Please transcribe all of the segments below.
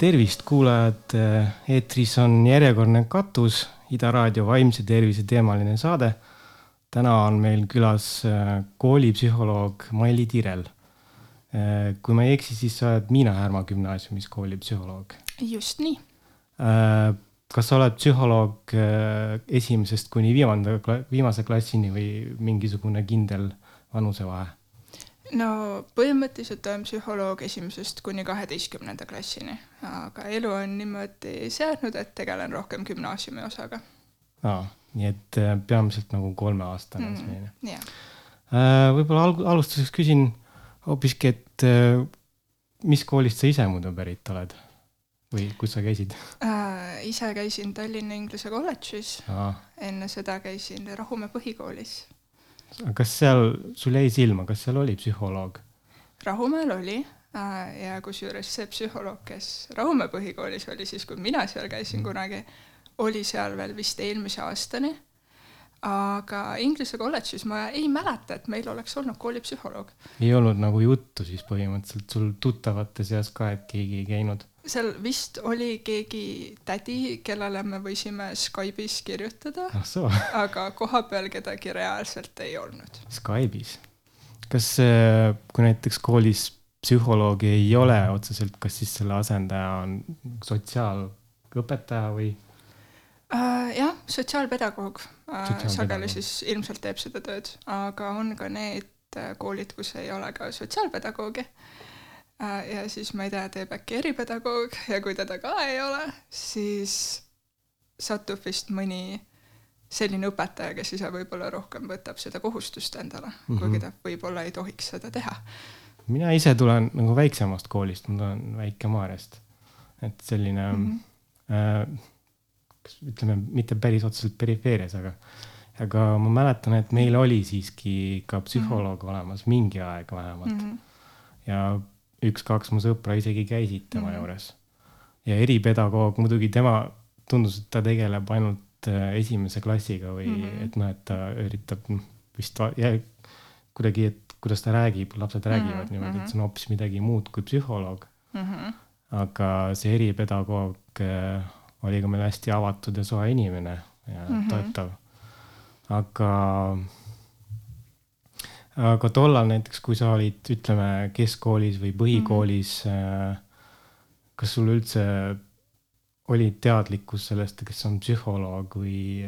tervist, kuulajad, eetris on järjekordne katus, Ida Raadio vaimse tervise teemaline saade. täna on meil külas äh, koolipsühholoog Maili Tirel. Äh, kui ma ei eksi, siis sa oled Miina Härma gümnaasiumis koolipsühholoog. just nii. Äh, kas sa oled psühholoog esimesest kuni viimanda, viimase klassini või mingisugune kindel vanusevahe? No põhimõtteliselt olen psühholoog esimesest kuni kaheteistkümnenda klassini, aga elu on niimoodi seadnud, et tegelen rohkem gümnaasiumi osaga. aa, nii et äh, peamiselt nagu kolmeaastane mm, selline. jah. Äh, võib-olla alg-, alustuseks küsin hoopiski, et äh, mis koolist sa ise muidu pärit oled või kus sa käisid äh,? ise käisin Tallinna Inglise kolledžis, enne seda käisin Rahumäe põhikoolis kas seal, sul jäi silma, kas seal oli psühholoog? Rahumäel oli äh, ja kusjuures see psühholoog, kes Rahumäe põhikoolis oli siis, kui mina seal käisin kunagi, oli seal veel vist eelmise aastani. aga Inglise kolledžis ma ei mäleta, et meil oleks olnud koolipsühholoog. ei olnud nagu juttu siis põhimõtteliselt sul tuttavate seas ka, et keegi ei käinud? Seal vist oli keegi tädi, kellele me võisime Skype'is kirjutada ah,, aga kohapeal kedagi reaalselt ei olnud. Skype'is? kas, äh, kui näiteks koolis psühholoogi ei ole otseselt, kas siis selle asendaja on sotsiaalõpetaja või uh,? jah, sotsiaalpedagoog uh, sageli siis ilmselt teeb seda tööd, aga on ka need koolid, kus ei ole ka sotsiaalpedagoogi Äh, ja siis ma ei tea, teeb äkki eripedagoog ja kui teda ka ei ole, siis satub vist mõni selline õpetaja, kes ise võib-olla rohkem võtab seda kohustust endale mm, -hmm. kuigi ta võib-olla ei tohiks seda teha. mina ise tulen nagu väiksemast koolist, ma tulen Väike-Maarjast, et selline mm, -hmm. äh, kas ütleme, mitte päris otseselt perifeerias, aga, aga ma mäletan, et meil oli siiski ka psühholoog mm -hmm. olemas mingi aeg vähemalt mm. -hmm. ja üks-kaks mu sõpra isegi käisid tema mm. juures. ja eripedagoog muidugi tema tundus, et ta tegeleb ainult äh, esimese klassiga või mm -hmm. et noh, et ta üritab vist kuidagi, et kuidas ta räägib, lapsed räägivad mm -hmm. niimoodi, et see on hoopis midagi muud kui psühholoog mm. -hmm. aga see eripedagoog äh, oli ka meil hästi avatud ja soe inimene ja mm -hmm. toetav. aga aga tollal näiteks, kui sa olid, ütleme, keskkoolis või põhikoolis mm, -hmm. kas sul üldse oli teadlikkus sellest, kes on psühholoog või?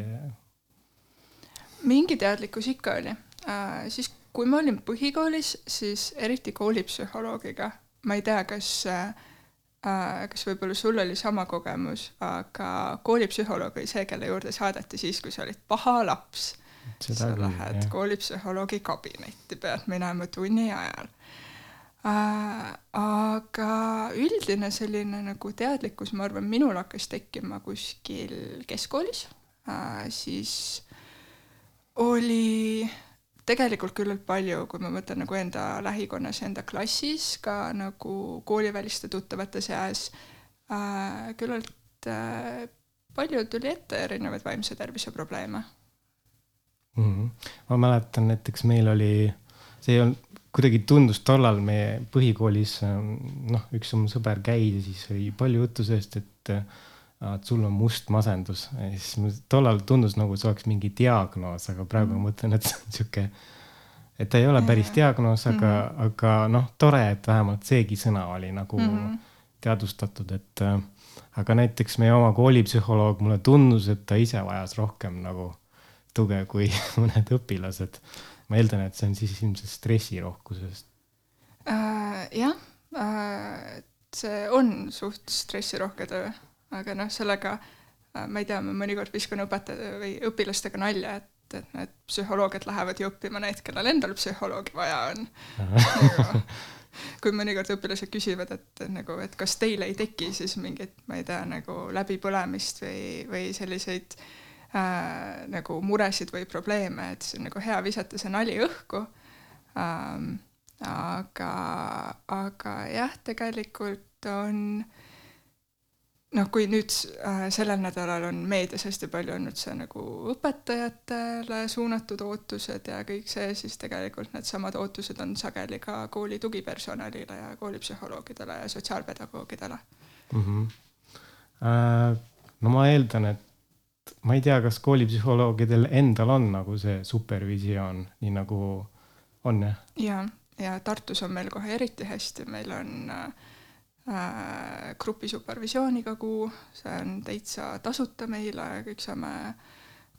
mingi teadlikkus ikka oli äh,. siis, kui ma olin põhikoolis, siis eriti koolipsühholoogiga, ma ei tea, kas äh, kas võib-olla sul oli sama kogemus, aga koolipsühholoog oli see, kelle juurde saadeti siis, kui sa olid paha laps sa lähed koolipsühholoogi kabinetti, pead minema tunni ajal. Äh,. aga üldine selline nagu teadlikkus, ma arvan, minul hakkas tekkima kuskil keskkoolis. Äh,, siis oli tegelikult küllalt palju, kui ma mõtlen nagu enda lähikonnas, enda klassis, ka nagu kooliväliste tuttavate seas. Äh,, küllalt äh, palju tuli ette erinevaid vaimse tervise probleeme mm. -hmm. ma mäletan näiteks meil oli, see olnud, kuidagi tundus tollal meie põhikoolis, ähm, noh, üks mu sõber käis ja siis oli palju juttu sellest, et et sul on must masendus ja siis tollal tundus nagu see oleks mingi diagnoos, aga praegu ma mõtlen, et see on sihuke, et ta ei ole päris diagnoos, aga mm, -hmm. aga noh, tore, et vähemalt seegi sõna oli nagu mm -hmm. teadvustatud, et äh, aga näiteks meie oma koolipsühholoog, mulle tundus, et ta ise vajas rohkem nagu tuge kui mõned õpilased. ma eeldan, et see on siis ilmselt stressirohkusest äh,. jah äh,, see on suht stressirohke töö, aga noh, sellega äh, ma ei tea, ma mõnikord viskan õpetaja või õpilastega nalja, et, et need psühholoogiad lähevad ju õppima need, kellel endal psühholoogi vaja on kui mõnikord õpilased küsivad, et nagu, et kas teil ei teki siis mingit, ma ei tea, nagu läbipõlemist või, või selliseid äh, äh, nagu muresid või probleeme, et see on nagu hea visata see nali õhku ähm,. aga, aga jah, tegelikult on noh, kui nüüd äh, sellel nädalal on meedias hästi palju olnud see nagu õpetajatele suunatud ootused ja kõik see, siis tegelikult needsamad ootused on sageli ka kooli tugipersonalile ja koolipsühholoogidele ja sotsiaalpedagoogidele mm. -hmm. Äh, no ma eeldan, et ma ei tea, kas koolipsühholoogidel endal on nagu see supervisioon, nii nagu on jah? ja, ja Tartus on meil kohe eriti hästi, meil on äh, grupi supervisiooniga kuu, see on täitsa tasuta meile, kõik saame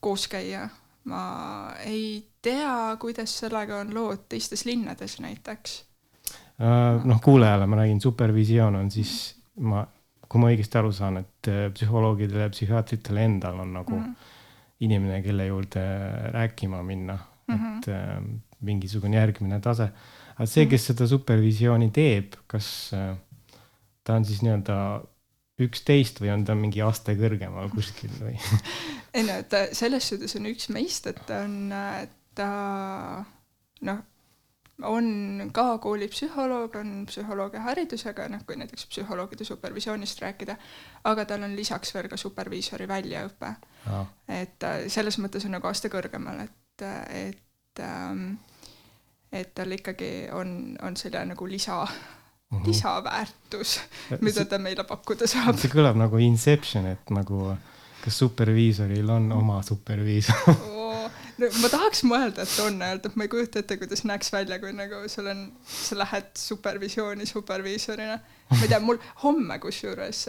koos käia. ma ei tea, kuidas sellega on lood teistes linnades näiteks äh,. noh, kuulajale ma räägin, supervisioon on siis ma kui ma õigesti aru saan, et äh, psühholoogidel ja psühhiaatritel endal on nagu mm -hmm. inimene, kelle juurde rääkima minna mm, -hmm. et äh, mingisugune järgmine tase. aga see, kes seda supervisiooni teeb, kas äh, ta on siis nii-öelda üksteist või on ta mingi aste kõrgemal kuskil või ei no ta selles suhtes on üks meist, et ta on, ta noh on ka koolipsühholoog, on psühholoogia haridusega, noh kui näiteks psühholoogide supervisioonist rääkida, aga tal on lisaks veel ka superviisori väljaõpe. et selles mõttes on nagu aste kõrgemal, et, et ähm, et tal ikkagi on, on selle nagu lisa mm, -hmm. lisaväärtus, mida ta meile pakkuda saab. see kõlab nagu Inception, et nagu kas superviisoril on oma superviisor ma tahaks mõelda, et on öelda, et ma ei kujuta ette, kuidas näeks välja, kui nagu sul on, sa lähed supervisiooni superviisorina. ma ei tea, mul homme kusjuures,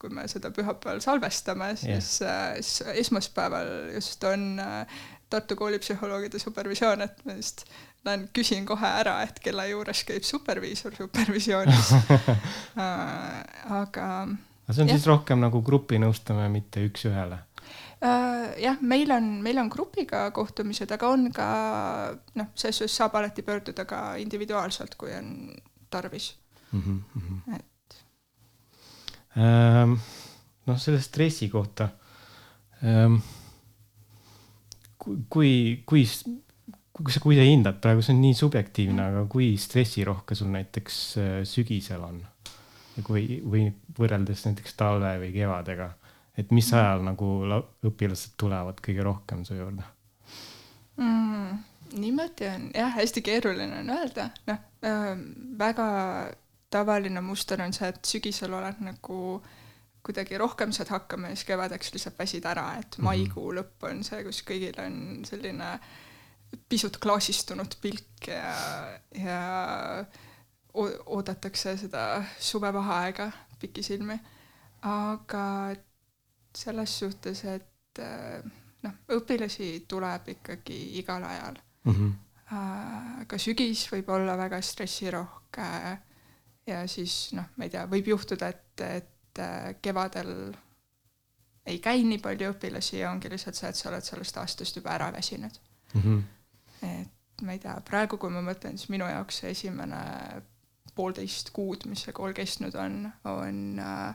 kui me seda pühapäeval salvestame, siis yeah., esmaspäeval just on äh, Tartu koolipsühholoogide supervisioon, et ma just lähen küsin kohe ära, et kelle juures käib superviisor supervisioonis äh, aga. aga see on jah. siis rohkem nagu grupinõustamine, mitte üks-ühele jah, meil on, meil on grupiga kohtumised, aga on ka noh, selles suhtes saab alati pöörduda ka individuaalselt, kui on tarvis mm. -hmm. et ähm,. noh, selle stressi kohta ähm,. kui, kui, kui, kui sa, kui sa hindad praegu, see on nii subjektiivne, aga kui stressirohke sul näiteks äh, sügisel on? kui, või võrreldes näiteks talve või kevadega et mis ajal nagu õpilased tulevad kõige rohkem su juurde mm,? niimoodi on jah, hästi keeruline on öelda, noh äh, väga tavaline muster on see, et sügisel oled nagu kuidagi rohkem saad hakkama ja siis kevadeks lihtsalt väsid ära, et mhm. maikuu lõpp on see, kus kõigil on selline pisut klaasistunud pilk ja, ja oodatakse seda suvevaheaega pikisilmi. aga selles suhtes, et äh, noh, õpilasi tuleb ikkagi igal ajal mm. -hmm. ka sügis võib olla väga stressirohke ja siis noh, ma ei tea, võib juhtuda, et, et äh, kevadel ei käi nii palju õpilasi ja ongi lihtsalt see, et sa oled sellest aastast juba ära väsinud mm. -hmm. et ma ei tea, praegu, kui ma mõtlen, siis minu jaoks see esimene poolteist kuud, mis see kool kestnud on, on äh,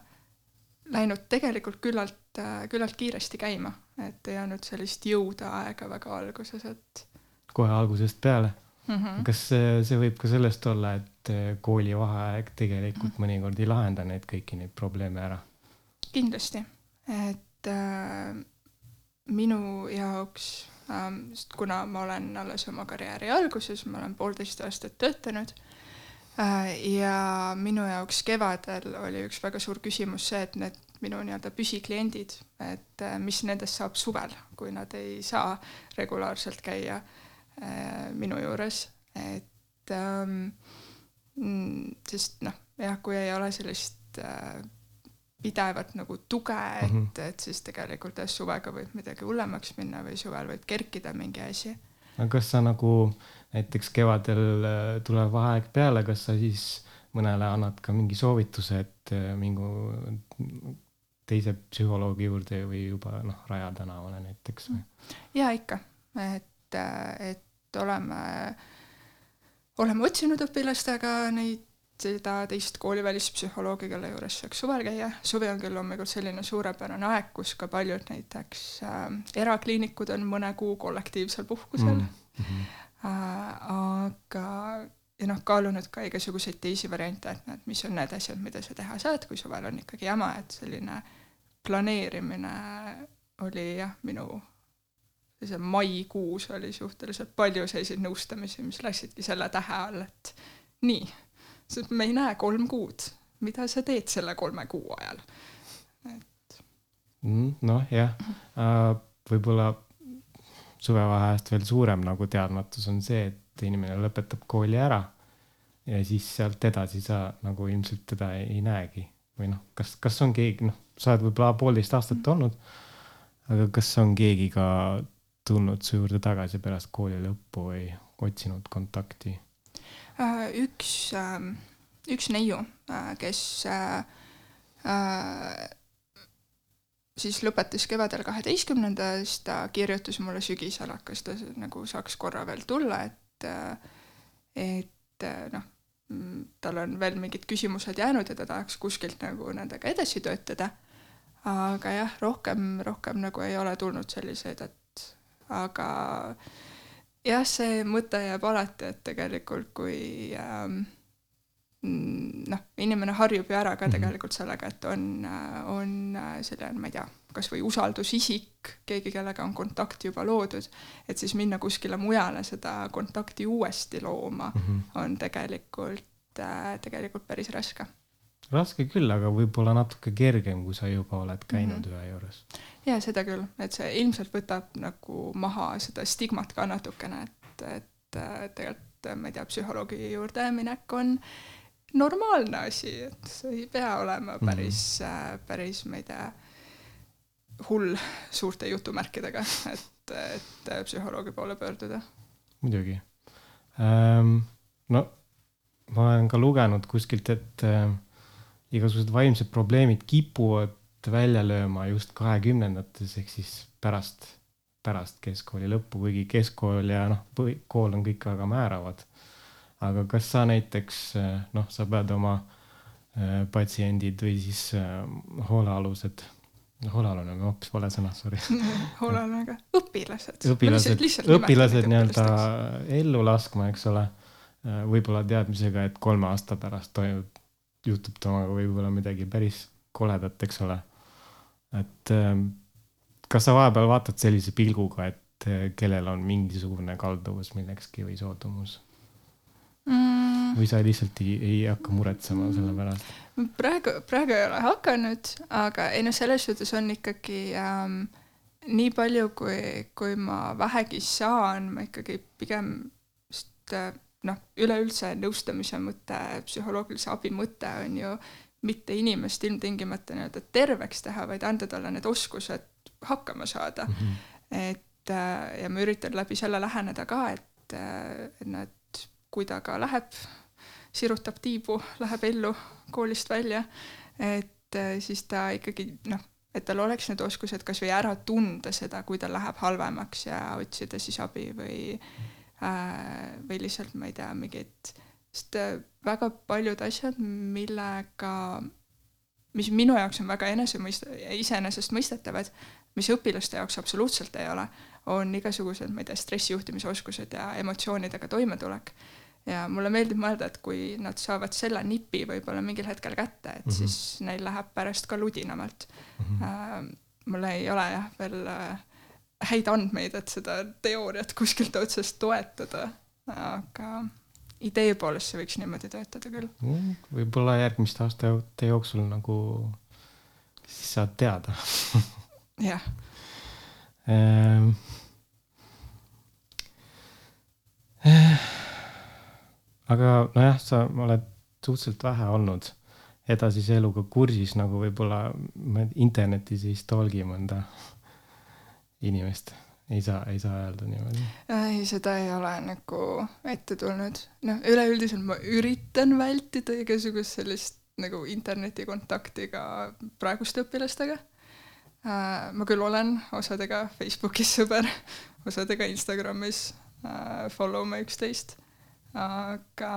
läinud tegelikult küllalt, äh, küllalt kiiresti käima, et ei olnud sellist jõudeaega väga alguses, et. kohe algusest peale mm. -hmm. kas see, see võib ka sellest olla, et äh, koolivaheaeg tegelikult mm -hmm. mõnikord ei lahenda neid kõiki neid probleeme ära? kindlasti, et äh, minu jaoks äh,, kuna ma olen alles oma karjääri alguses, ma olen poolteist aastat töötanud Äh, ja minu jaoks kevadel oli üks väga suur küsimus see, et need minu nii-öelda püsikliendid, et äh, mis nendest saab suvel, kui nad ei saa regulaarselt käia äh, minu juures, et ähm, mm, sest noh, jah, kui ei ole sellist äh, pidevat nagu tuge, et mm, -hmm. et siis tegelikult jah, suvega võib midagi hullemaks minna või suvel võib kerkida mingi asi. aga kas sa nagu näiteks kevadel äh, tuleb vaheaeg peale, kas sa siis mõnele annad ka mingi soovituse, et äh, mingu teise psühholoogi juurde või juba noh, Raja tänavale näiteks või? ja ikka, et, äh, et oleme, oleme otsinud õpilastega neid seda teist koolivälist psühholoogi, kelle juures saaks suvel käia. suvi on küll loomulikult selline suurepärane aeg, kus ka paljud näiteks äh, erakliinikud on mõne kuu kollektiivsel puhkusel mm. -hmm Äh, aga ja noh, kaalunud ka igasuguseid teisi variante, et näed, mis on need asjad, mida sa teha saad, kui suvel on ikkagi jama, et selline planeerimine oli jah, minu sellise maikuus oli suhteliselt palju selliseid nõustamisi, mis läksidki selle tähe all, et nii, sest me ei näe kolm kuud, mida sa teed selle kolme kuu ajal. Mm, noh, jah. Uh,, võib-olla suvevaheajast veel suurem nagu teadmatus on see, et inimene lõpetab kooli ära ja siis sealt edasi sa nagu ilmselt teda ei, ei näegi. Või noh, kas, kas on keegi, noh, sa oled võib-olla poolteist aastat mm. olnud, aga kas on keegi ka tulnud su juurde tagasi pärast kooli lõppu või otsinud kontakti? Uh, üks, um, üks neiu, uh, kes uh, siis lõpetas kevadel kaheteistkümnenda, siis ta kirjutas mulle sügisel, kas ta nagu saaks korra veel tulla, et, et noh, tal on veel mingid küsimused jäänud ja ta tahaks kuskilt nagu nendega edasi töötada. Aga jah, rohkem, rohkem nagu ei ole tulnud selliseid, et aga jah, see mõte jääb alati, et tegelikult kui ähm, noh, inimene harjub ju ära ka mhm. tegelikult sellega, et on, on selline, ma ei tea, kasvõi usaldusisik, keegi, kellega on kontakt juba loodud, et siis minna kuskile mujale seda kontakti uuesti looma mm -hmm. on tegelikult, tegelikult päris raske. Raske küll, aga võib-olla natuke kergem, kui sa juba oled käinud mm -hmm. ühe juures. ja seda küll, et see ilmselt võtab nagu maha seda stigmat ka natukene, et, et tegelikult ma ei tea, psühholoogi juurde minek on normaalne asi, et see ei pea olema mhm. päris mm, -hmm. päris, ma ei tea, hull suurte jutumärkidega, et, et psühholoogi poole pöörduda. muidugi ähm,. no ma olen ka lugenud kuskilt, et äh, igasugused vaimsed probleemid kipuvad välja lööma just kahekümnendates ehk siis pärast, pärast keskkooli lõppu, kuigi keskkool ja noh, põhikool on kõik väga määravad aga kas sa näiteks noh, sa pead oma äh, patsiendid või siis äh, hoolealused, hoolealune on hoopis vale sõna, sorry hoolealune ka, õpilased. õpilased, õpilased nii-öelda ellu laskma, eks ole. Äh, võib-olla teadmisega, et kolme aasta pärast toimub, juhtub temaga võib-olla midagi päris koledat, eks ole. et kas sa vahepeal vaatad sellise pilguga, et kellel on mingisugune kalduvus millekski või soodumus? mm.. või sa lihtsalt ei, ei hakka muretsema selle pärast? praegu, praegu ei ole hakanud, aga ei noh, selles suhtes on ikkagi ähm, nii palju, kui, kui ma vähegi saan, ma ikkagi pigem just äh, noh, üleüldse nõustamise mõte, psühholoogilise abi mõte on ju mitte inimest ilmtingimata nii-öelda terveks teha, vaid anda talle need oskused hakkama saada mm. -hmm. et äh, ja ma üritan läbi selle läheneda ka, et, äh, et nad kui ta ka läheb, sirutab tiibu, läheb ellu koolist välja, et äh, siis ta ikkagi noh, et tal oleks need oskused kas või ära tunda seda, kui tal läheb halvemaks ja otsida siis abi või äh, või lihtsalt ma ei tea, mingid, sest äh, väga paljud asjad, millega, mis minu jaoks on väga enesemõist-, iseenesestmõistetavad, mis õpilaste jaoks absoluutselt ei ole, on igasugused, ma ei tea, stressijuhtimise oskused ja emotsioonidega toimetulek ja mulle meeldib mõelda, et kui nad saavad selle nipi võib-olla mingil hetkel kätte, et mm -hmm. siis neil läheb pärast ka ludinamalt mm. -hmm. Äh, mul ei ole jah veel äh, häid andmeid, et seda teooriat kuskilt otsast toetada, aga idee poolest see võiks niimoodi töötada küll. Võib-olla järgmiste aastate jooksul nagu siis saad teada. Jah. Ehm. Eh aga nojah, sa oled suhteliselt vähe olnud edasise eluga kursis, nagu võib-olla internetis ei stalgi mõnda inimest. ei saa, ei saa öelda niimoodi. ei, seda ei ole nagu ette tulnud. noh, üleüldiselt ma üritan vältida igasugust sellist nagu internetikontakti ka praeguste õpilastega. Äh, ma küll olen osadega Facebookis sõber, osadega Instagramis, äh, follow me üksteist aga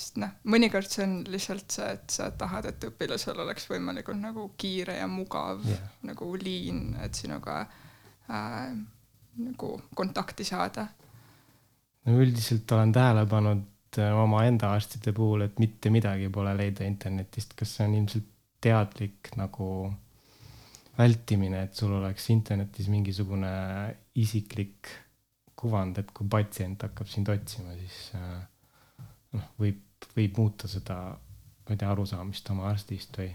sest noh, mõnikord see on lihtsalt see, et sa tahad, et õpilasel oleks võimalikult nagu kiire ja mugav yeah. nagu liin, et sinuga äh, nagu kontakti saada. no üldiselt olen tähele pannud äh, omaenda arstide puhul, et mitte midagi pole leida internetist, kas see on ilmselt teadlik nagu vältimine, et sul oleks internetis mingisugune isiklik kuvand, et kui patsient hakkab sind otsima, siis äh, noh, võib, võib muuta seda ma ei tea, arusaamist oma arstist või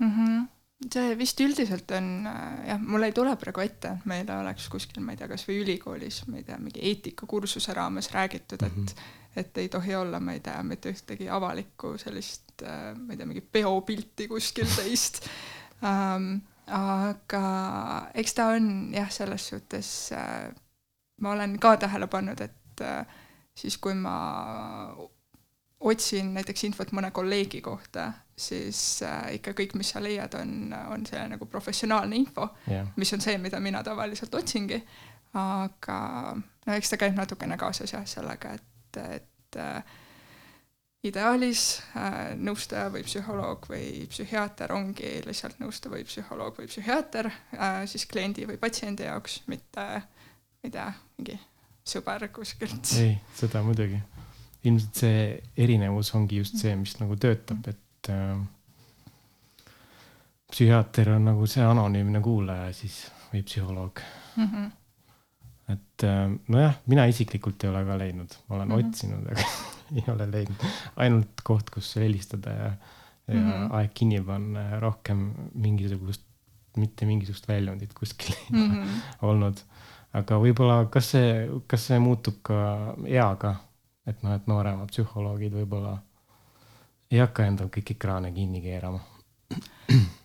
mm? -hmm see vist üldiselt on äh, jah, mul ei tule praegu ette, et meil oleks kuskil, ma ei tea, kasvõi ülikoolis, ma ei tea, mingi eetikakursuse raames räägitud, et mm -hmm et ei tohi olla, ma ei tea, mitte ühtegi avalikku sellist, äh, ma ei tea, mingit peopilti kuskil teist um,. aga eks ta on jah, selles suhtes äh, ma olen ka tähele pannud, et äh, siis kui ma otsin näiteks infot mõne kolleegi kohta, siis äh, ikka kõik, mis sa leiad, on, on see nagu professionaalne info yeah., mis on see, mida mina tavaliselt otsingi. aga no eks ta käib natukene kaasas jah sellega, et et äh, ideaalis äh, nõustaja või psühholoog või psühhiaater ongi lihtsalt nõustaja või psühholoog või psühhiaater äh, siis kliendi või patsiendi jaoks, mitte ma ei tea, mingi sõber kuskilt. ei, seda muidugi. Ilmselt see erinevus ongi just see, mis nagu töötab, et äh, psühhiaater on nagu see anonüümne kuulaja siis või psühholoog mm. -hmm et äh, nojah, mina isiklikult ei ole ka leidnud, ma olen mm -hmm. otsinud, aga ei ole leidnud. ainult koht, kus helistada ja, ja mm -hmm. aeg kinni panna ja rohkem mingisugust, mitte mingisugust väljundit kuskil mm -hmm. olnud. aga võib-olla, kas see, kas see muutub ka eaga, et noh, et nooremad psühholoogid võib-olla ei hakka endal kõik ekraane kinni keerama.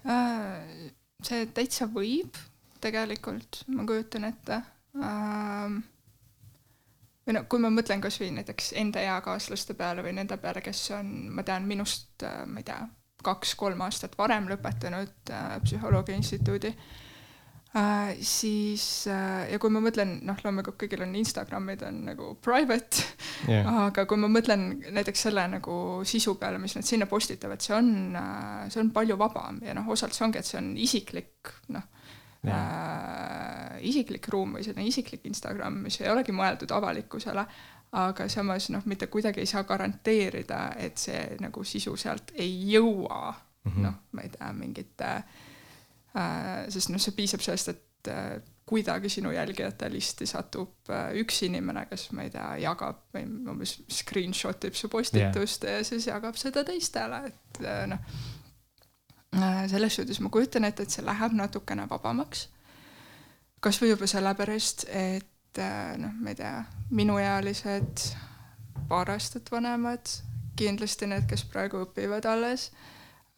Äh, see täitsa võib tegelikult, ma kujutan ette. Ähm, või no kui ma mõtlen kasvõi näiteks enda eakaaslaste peale või nende peale, kes on, ma tean, minust, äh, ma ei tea, kaks-kolm aastat varem lõpetanud äh, psühholoogia instituudi äh,, siis äh, ja kui ma mõtlen, noh, loomulikult kõigil on Instagramid on nagu private yeah., aga kui ma mõtlen näiteks selle nagu sisu peale, mis nad sinna postitavad, see on äh,, see on palju vabam ja noh, osalt see ongi, et see on isiklik, noh äh, isiklik ruum või selline isiklik Instagram, mis ei olegi mõeldud avalikkusele, aga samas noh, mitte kuidagi ei saa garanteerida, et see nagu sisu sealt ei jõua mm -hmm. noh, ma ei tea, mingite äh,, sest noh, see piisab sellest, et äh, kuidagi sinu jälgijate listi satub äh, üks inimene, kes ma ei tea, jagab või umbes screenshot ib su postitust yeah. ja siis jagab seda teistele, et äh, noh Äh, selles suhtes ma kujutan ette, et see läheb natukene vabamaks. kas või juba sellepärast, et äh, noh, ma ei tea, minuealised, paar aastat vanemad, kindlasti need, kes praegu õpivad alles,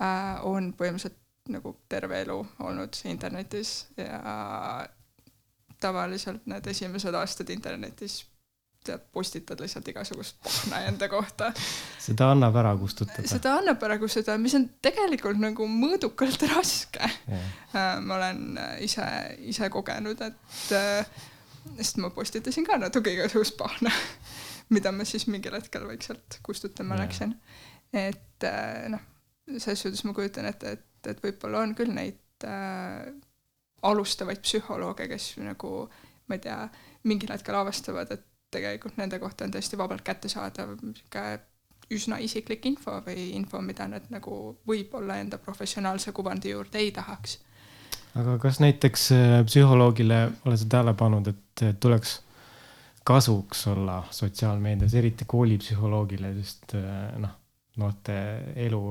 äh, on põhimõtteliselt nagu terve elu olnud internetis ja tavaliselt need esimesed aastad internetis tead, postitad lihtsalt igasugust pahna enda kohta. seda annab ära kustutada. seda annab ära kustutada, mis on tegelikult nagu mõõdukalt raske yeah.. Äh, ma olen äh, ise, ise kogenud, et äh, sest ma postitasin ka natuke igasugust pahna, mida ma siis mingil hetkel vaikselt kustutama yeah. läksin. et noh, selles suhtes ma kujutan ette, et, et võib-olla on küll neid äh, alustavaid psühholooge, kes nagu ma ei tea, mingil hetkel avastavad, et tegelikult nende kohta on tõesti vabalt kättesaadav niisugune üsna isiklik info või info, mida nad nagu võib-olla enda professionaalse kuvandi juurde ei tahaks. aga kas näiteks äh, psühholoogile oled sa tähele pannud, et tuleks kasuks olla sotsiaalmeedias, eriti koolipsühholoogile, sest äh, noh, noorte elu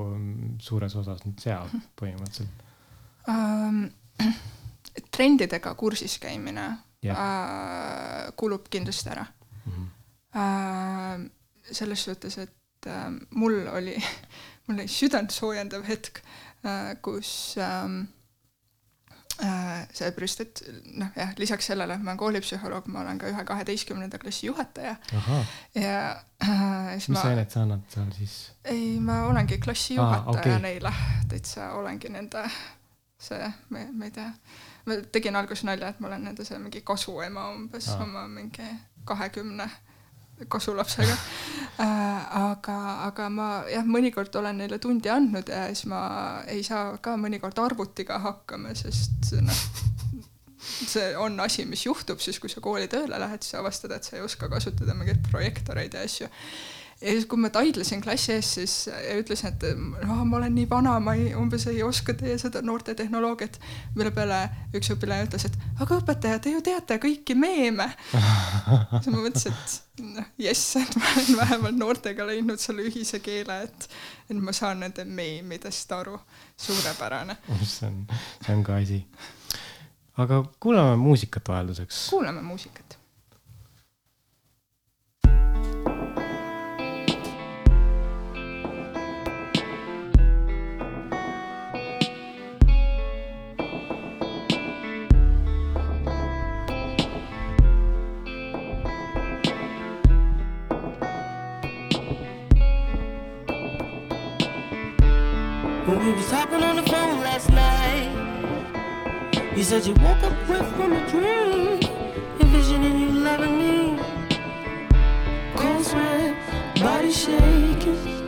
suures osas nüüd seal põhimõtteliselt um,? trendidega kursis käimine yeah. uh, kulub kindlasti ära mm. -hmm. selles suhtes, et äh, mul oli, mul oli südantsoojendav hetk, äh, kus ähm, sellepärast, et noh, jah, lisaks sellele, et ma olen koolipsühholoog, ma olen ka ühe kaheteistkümnenda klassi juhataja. ja äh, siis mis ma. mis ainet sa annad seal siis? ei, ma olengi klassijuhataja ah, okay. neile, täitsa olengi nende see, ma, ma ei tea, ma tegin alguses nalja, et ma olen nende see mingi kasuema umbes ah. oma mingi kahekümne kasulapsega äh,. aga, aga ma jah, mõnikord olen neile tundi andnud ja siis ma ei saa ka mõnikord arvutiga hakkama, sest noh, see on asi, mis juhtub siis, kui sa kooli tööle lähed, siis avastad, et sa ei oska kasutada mingeid projektoreid ja asju. Ja siis, kui ma taidlesin klassi ees, siis ütlesin, et noh, ma olen nii vana, ma ei, umbes ei oska teie seda noorte tehnoloogiat, mille peale üks õpilane ütles, et aga õpetaja, te ju teate kõiki meeme. siis ma mõtlesin, et noh, jess, et ma olen vähemalt noortega leidnud selle ühise keele, et, et ma saan nende meemidest aru. suurepärane. see on, see on ka asi. aga kuulame muusikat vahelduseks. kuulame muusikat we was talking on the phone last night, you said you woke up with from a dream, envisioning you loving me. Cold sweat, body shaking.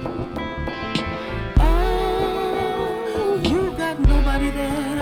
Oh, you got nobody there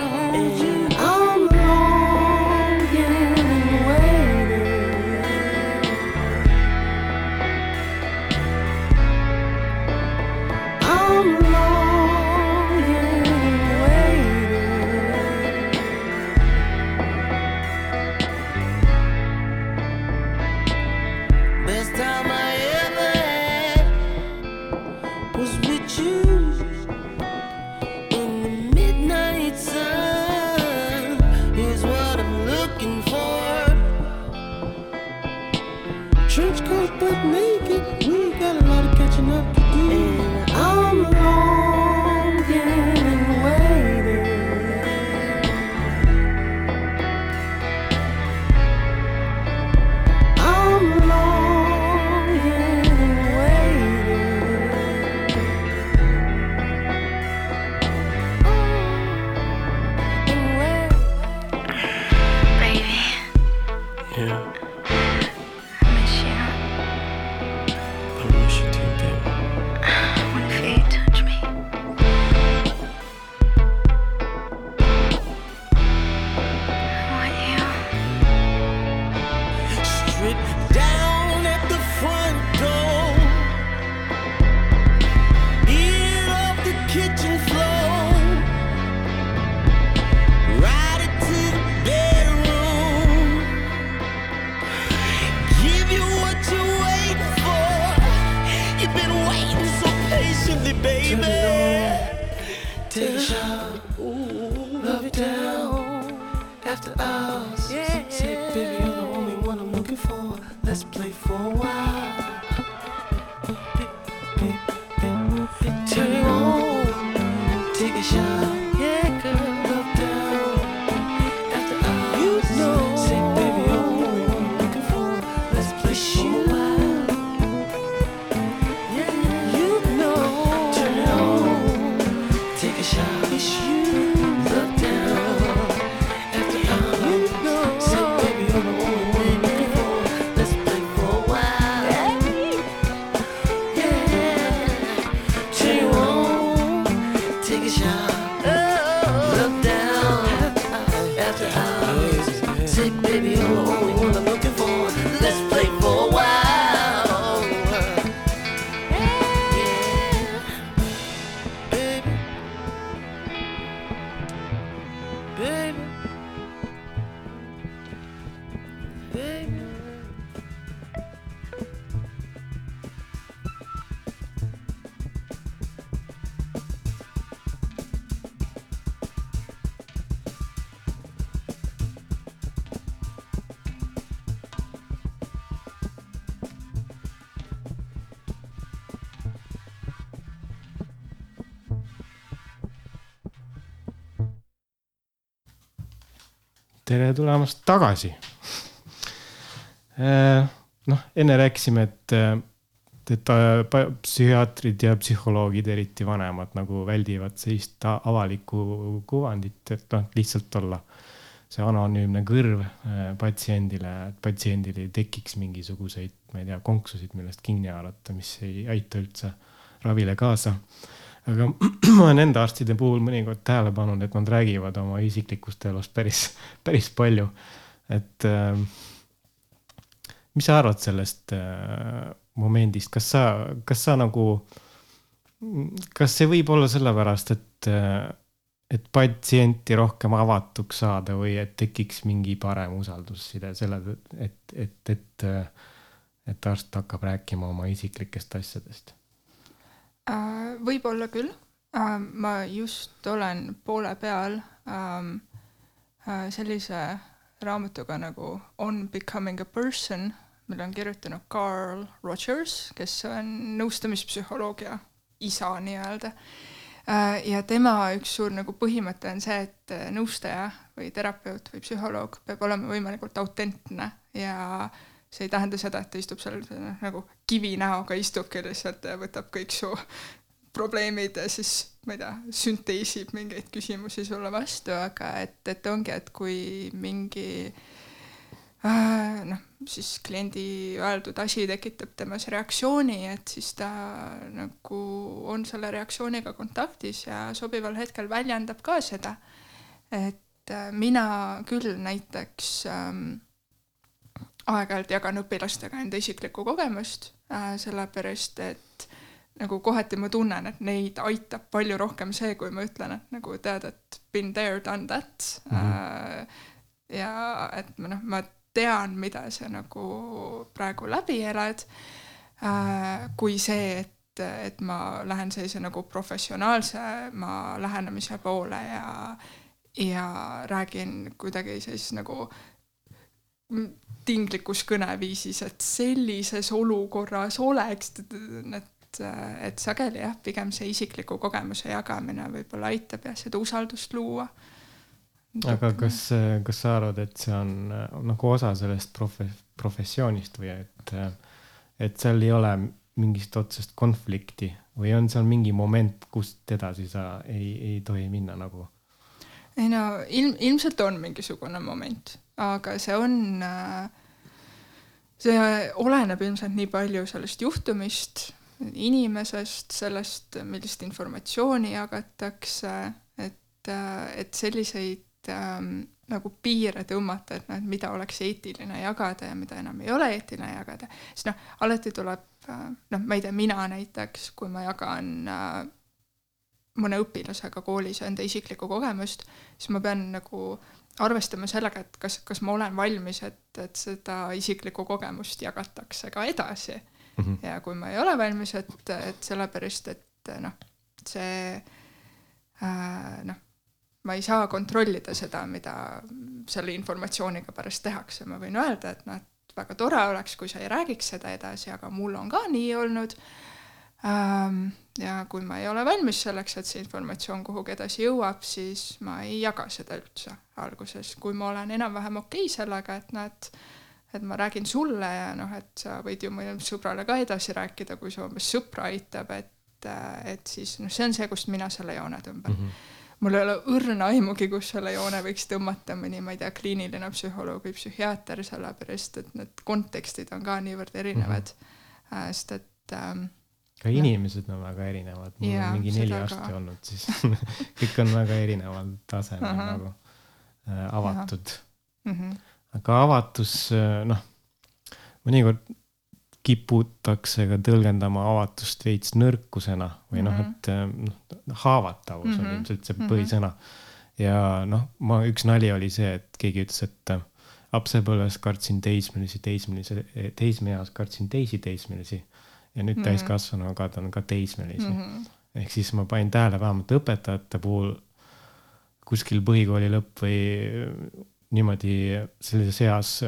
on. Take tere tulemast tagasi. noh, enne rääkisime, et, et äh, psühhiaatrid ja psühholoogid, eriti vanemad nagu väldivad sellist avalikku kuvandit, et noh, lihtsalt olla see anonüümne kõrv äh, patsiendile, et patsiendil ei tekiks mingisuguseid, ma ei tea, konksusid, millest kinni haarata, mis ei aita üldse ravile kaasa aga ma olen enda arstide puhul mõnikord tähele pannud, et nad räägivad oma isiklikust elust päris, päris palju. et äh, mis sa arvad sellest äh, momendist, kas sa, kas sa nagu, kas see võib olla sellepärast, et, et patsienti rohkem avatuks saada või et tekiks mingi parem usaldusside selle, et, et, et, et arst hakkab rääkima oma isiklikest asjadest? Äh, võib-olla küll. ma just olen poole peal ähm, äh, sellise raamatuga nagu On becoming a person, mille on kirjutanud Carl Rogers, kes on nõustamispsühholoogia isa nii-öelda. ja tema üks suur nagu põhimõte on see, et nõustaja või terapeut või psühholoog peab olema võimalikult autentne ja see ei tähenda seda, et ta istub seal nagu kivi näoga istubki lihtsalt ja võtab kõik su probleemid ja siis ma ei tea, sünteesib mingeid küsimusi sulle vastu, aga et, et ongi, et kui mingi äh, noh, siis kliendi öeldud asi tekitab temas reaktsiooni, et siis ta nagu on selle reaktsiooniga kontaktis ja sobival hetkel väljendab ka seda. et äh, mina küll näiteks ähm, aeg-ajalt jagan õpilastega enda isiklikku kogemust äh,, sellepärast et nagu kohati ma tunnen, et neid aitab palju rohkem see, kui ma ütlen, et nagu tead, et been there, done that mm. -hmm. ja et ma noh, ma tean, mida sa nagu praegu läbi elad äh,, kui see, et, et ma lähen sellise nagu professionaalsema lähenemise poole ja, ja räägin kuidagi siis nagu mm, tinglikus kõneviisis, et sellises olukorras oleks, et, et sageli jah, pigem see isikliku kogemuse jagamine võib-olla aitab jah, seda usaldust luua. aga kas, kas sa arvad, et see on nagu osa sellest profe-, professioonist või et, et seal ei ole mingist otsest konflikti või on seal mingi moment, kust edasi sa ei, ei tohi minna nagu? ei no ilm, ilmselt on mingisugune moment, aga see on, see oleneb ilmselt nii palju sellest juhtumist, inimesest, sellest, millist informatsiooni jagatakse, et, et selliseid ähm, nagu piire tõmmata, et noh, et mida oleks eetiline jagada ja mida enam ei ole eetiline jagada, siis noh, alati tuleb äh, noh, ma ei tea, mina näiteks, kui ma jagan äh, mõne õpilasega koolis enda isiklikku kogemust, siis ma pean nagu arvestama sellega, et kas, kas ma olen valmis, et, et seda isiklikku kogemust jagatakse ka edasi mm. -hmm. ja kui ma ei ole valmis, et, et sellepärast, et noh, see äh, noh, ma ei saa kontrollida seda, mida selle informatsiooniga pärast tehakse, ma võin öelda, et noh, et väga tore oleks, kui sa ei räägiks seda edasi, aga mul on ka nii olnud ähm,. Ja kui ma ei ole valmis selleks, et see informatsioon kuhugi edasi jõuab, siis ma ei jaga seda üldse alguses, kui ma olen enam-vähem okei okay sellega, et noh, et ma räägin sulle ja noh, et sa võid ju mõnele sõbrale ka edasi rääkida, kui see umbes sõpra aitab, et et siis noh, see on see, kust mina selle joone tõmban mm. -hmm mul ei ole õrna aimugi, kus selle joone võiks tõmmata mõni, ma ei tea, kliiniline psühholoog või psühhiaater, sellepärast et need kontekstid on ka niivõrd erinevad mm. -hmm. sest et ähm, ka inimesed on väga erinevad, mul Jaa, on mingi neli arsti ka. olnud, siis kõik on väga erineval tasemel Ahah. nagu äh, avatud. mm -hmm. aga avatus, noh, mõnikord kiputakse ka tõlgendama avatust veits nõrkusena või noh, Mhm. et äh, noh, haavatavus mm -hmm. on Mhm. ilmselt see Mhm. põhisõna. ja noh, ma, üks nali oli see, et keegi ütles, et äh, lapsepõlves kartsin teismelisi, teismelisi, teismeeas kartsin teisi teismelisi ja nüüd Mhm. täiskasvanuna kardan ka teismelisi mm. Mm -hmm. -hmm. ehk siis ma panin tähele vähemalt õpetajate puhul kuskil põhikooli lõpp või niimoodi sellises eas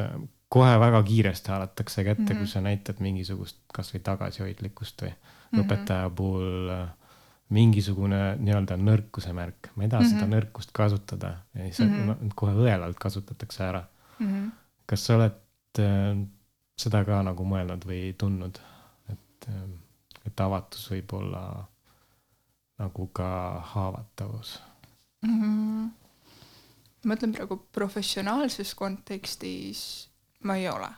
kohe väga kiiresti haaratakse kätte mm, -hmm. Mhm. kui sa näitad mingisugust kasvõi tagasihoidlikkust või mm Mhm. -hmm. õpetaja puhul äh, mingisugune nii-öelda nõrkuse märk, ma ei taha mm -hmm. Mhm. seda nõrkust kasutada ja siis mm Mhm. -hmm. kohe õelalt kasutatakse ära. Mm -hmm. kas sa oled äh, seda ka nagu mõelnud või tundnud, et, et avatus võib olla nagu ka haavatavus? mm. ma mõtlen praegu professionaalses kontekstis ma ei ole